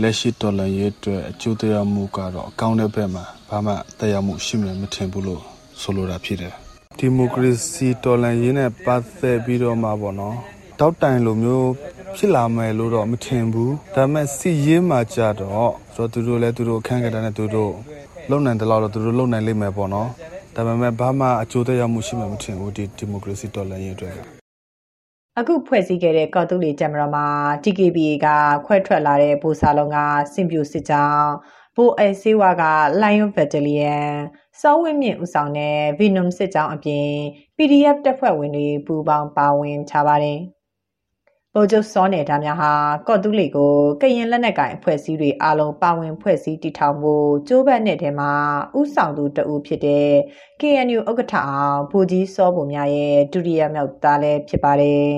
လက်ရှိတော်လှန်ရေးအတွက်အကျိုးတရားမှုကတော့အကောင်းတဲ့ဘက်မှာဘာမှတရားမှုရှိမှမထင်ဘူးလို့ဆိုလိုတာဖြစ်တယ်ဒီမိုကရေစီတော်လှန်ရေးနဲ့ပတ်သက်ပြီးတော့မှပေါ့နော် တောက်တိုင်လိုမျိုးဖြစ်လာမယ်လို့တော့မထင်ဘူးဒါပေမဲ့စီရေးမှာကြတော့ဆိုတော့သူတို့လည်းသူတို့အခန်းကဏ္ဍနဲ့သူတို့လုံနိုင်တယ်လို့တော့သူတို့လုံနိုင်လိမ့်မယ်ပေါ့နော်ဒါပေမဲ့ဘာမှအကျိုးသက်ရောက်မှုရှိမှာမထင်ဘူးဒီဒီမိုကရေစီတော်လှန်ရေးအတွက်အခုဖွဲ့စည်းခဲ့တဲ့ကော်တူလီဂျမ်မရာမှာ TKBA ကခွဲထွက်လာတဲ့ဘူစာလုံးကစင်ပြူစစ်ကြောင်းဘိုအဲဆေးဝါက Lion Battalion စောဝင်းမြင့်ဦးဆောင်တဲ့ Venom စစ်ကြောင်းအပြင် PDF တပ်ဖွဲ့ဝင်တွေပူးပေါင်းပါဝင်ထားပါတယ်။ ဗိုလ်ချုပ်စောနယ်ဒါများဟာကော့တူးလီကိုကရင်လက်နက်ကိုင်အဖွဲ့အစည်းတွေအလုံးပါဝင်ဖွဲ့စည်းတည်ထောင်ဖို့ကြိုးပမ်းတဲ့ထဲမှာဥဆောင်သူတဦးဖြစ်တဲ့ KNU ဥက္ကဋ္ဌအောင်ဘူကြီးစောပုံများရဲ့ဒုတိယမြောက်သားလည်းဖြစ်ပါတယ်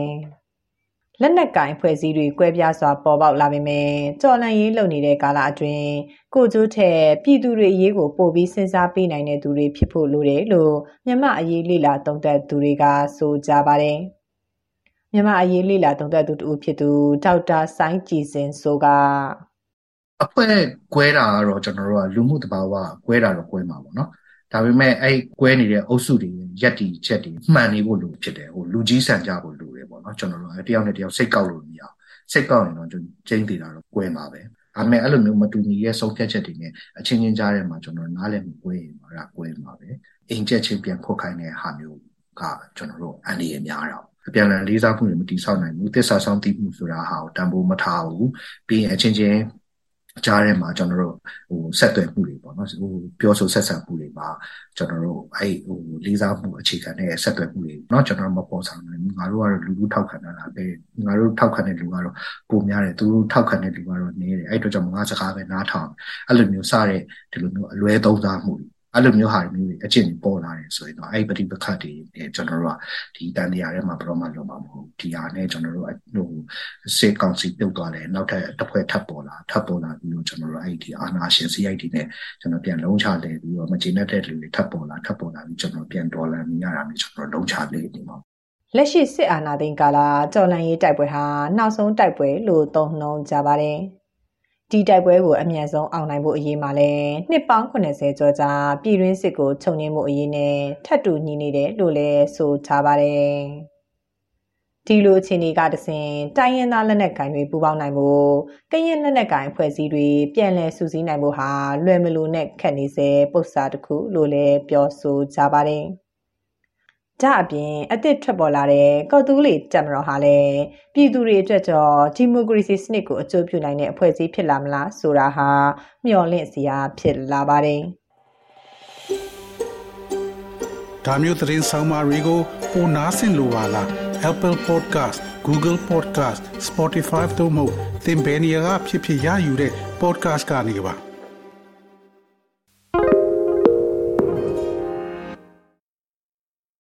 ။လက်နက်ကင်ဖွဲ့စည်းတွေကွဲပြားစွာပေါ်ပေါက်လာပေမဲ့ကြော်လန့်ရေးလုပ်နေတဲ့ကာလအတွင်းကိုကျိုးထက်ပြည်သူတွေအရေးကိုပို့ပြီးစဉ်းစားပေးနိုင်တဲ့သူတွေဖြစ်ဖို့လိုတယ်လို့မြန်မာအရေးလေ့လာသုံးသပ်သူတွေကဆိုကြပါတယ်။ မြန်မာအရေးလေ့လာသုံးသပ်သူတူဖြစ်သူဒေါက်တာစိုင်းကြည်စင်ဆိုကအဖွဲ့ကွဲတာကတော့ကျွန်တော်တို့ကလူမှုတဘာဝကွဲတာတော့ကွဲမှာပေါ့နော်ဒါပေမဲ့အဲ့ကွဲနေတဲ့အုပ်စုတွေရက်တီချက်တွေမှန်နေဖို့လိုဖြစ်တယ်ဟိုလူကြီးဆန်ကြဖို့လိုတယ်ပေါ့နော်နော်ကျွန်တော်တို့တယောက်နဲ့တယောက်စိတ်ကောက်လို့မရအောင်စိတ်ကောက်ရင်တော့ကျင်းသေးတာတော့ကွဲမှာပဲဒါပေမဲ့အဲ့လိုမျိုးမတူညီရဲ့ဆုံးဖြတ်ချက်တွေနဲ့အချင်းချင်းကြားထဲမှာကျွန်တော်နားလည်မှုကွဲရင်တော့ကွဲမှာပဲအိမ်ချက်ချင်းပြန်ခုတ်ခိုင်းတဲ့ဟာမျိုးကကျွန်တော်တို့အန်ဒီရများတာ အပြန်အလှန်လေးစားမှုတွေမတည်ဆောက်နိုင်ဘူးသစ္စာဆောင်တည်မှုဆိုတာဟာကိုတန်ဖိုးမထားဘူးပြီးရင်အချင်းချင်းကြားထဲမှာကျွန်တော်တို့ဟိုဆက်သွယ်မှုတွေပေါ့နော်ဟိုပြောဆိုဆက်ဆံမှုတွေမှာကျွန်တော်တို့အဲ့ဟိုလေးစားမှုအခြေခံတဲ့ဆက်သွယ်မှုတွေเนาะကျွန်တော်တို့မပေါ်ဆောင်နိုင်ဘူးငါတို့ကတော့လူလူထောက်ခံတာလားပဲငါတို့ထောက်ခံတဲ့လူကတော့ပုံများတယ်သူတို့ထောက်ခံတဲ့လူကတော့နည်းတယ်အဲ့အတွက်ကြောင့်ငါစကားပဲနားထောင်အဲ့လိုမျိုးစတဲ့ဒီလိုမျိုးအလွဲသုံးစားမှုတွေ အဲ့လိုမျိုးဟာမျိုးတွေအကျင့်ပေါ်လာတယ်ဆိုရင်တော့အဲ့ပဋိပက္ခတွေကျွန်တော်တို့ကဒီတန်တရားထဲမှာဘယ်တော့မှလုံးမှာမဟုတ်ဒီဟာနဲ့ကျွန်တော်တို့ဟိုစေကောင်စီပြုတ်သွားတယ်နောက်ထပ်တစ်ဖွဲ့ထပ်ပေါ်လာထပ်ပေါ်လာပြီးတော့ကျွန်တော်တို့အဲ့ဒီအာနာရှင် CID နဲ့ကျွန်တော်ပြန်လုံးချလဲပြီးတော့မကျေနပ်တဲ့လူတွေထပ်ပေါ်လာထပ်ပေါ်လာပြီးကျွန်တော်ပြန်ဒေါ်လာမြင်ရတာမျိုးကျွန်တော်လုံးချလဲနေမှာလက်ရှိစစ်အာဏာသိမ်းကာလကြော်လန်ရေးတိုက်ပွဲဟာနောက်ဆုံးတိုက်ပွဲလို့သုံးနှုန်းကြပါတယ်။ ဒီတိုက်ပွဲကိုအမြန်ဆုံးအောင်နိုင်ဖို့အရေးမှာလဲနှစ်ပေါင်း80ကျော်ကြာပြည်တွင်းစစ်ကိုခြုံငင်းမှုအရေးနဲ့ထပ်တူညီနေတယ်လို့လဲဆိုထားပါတယ်ဒီလိုအခြေအနေကတစဉ်တိုင်းရင်းသားလက်နက်ကိုင်တွေပူးပေါင်းနိုင်ဖို့ကရင်လက်နက်ကိုင်အဖွဲ့အစည်းတွေပြန်လည်စုစည်းနိုင်ဖို့ဟာလွယ်မလို့နဲ့ခက်နေစေပု္ပ္ပစာတစ်ခုလို့လည်းပြောဆိုကြပါတယ်။ ဒါအပြင်အသစ်ထွက်ပေါ်လာတဲ့ကော်တူးလီတက်မတော်ဟာလည်းပြည်သူတွေအတွက်ကြောဒီမိုကရေစီစနစ်ကိုအကျိုးပြုနိုင်တဲ့အဖွဲ့အစည်းဖြစ်လာမလားဆိုတာဟာမျှော်လင့်စရာဖြစ်လာပါတယ်ဒါမျိုးသတင်းဆောင်မာတွေကိုပိုနားဆင်လိုပါလား Apple Podcast Google Podcast Spotify တို့မှာသင်ပင်ရာဖြစ်ဖြစ်ရယူတဲ့ podcast ကနေပါ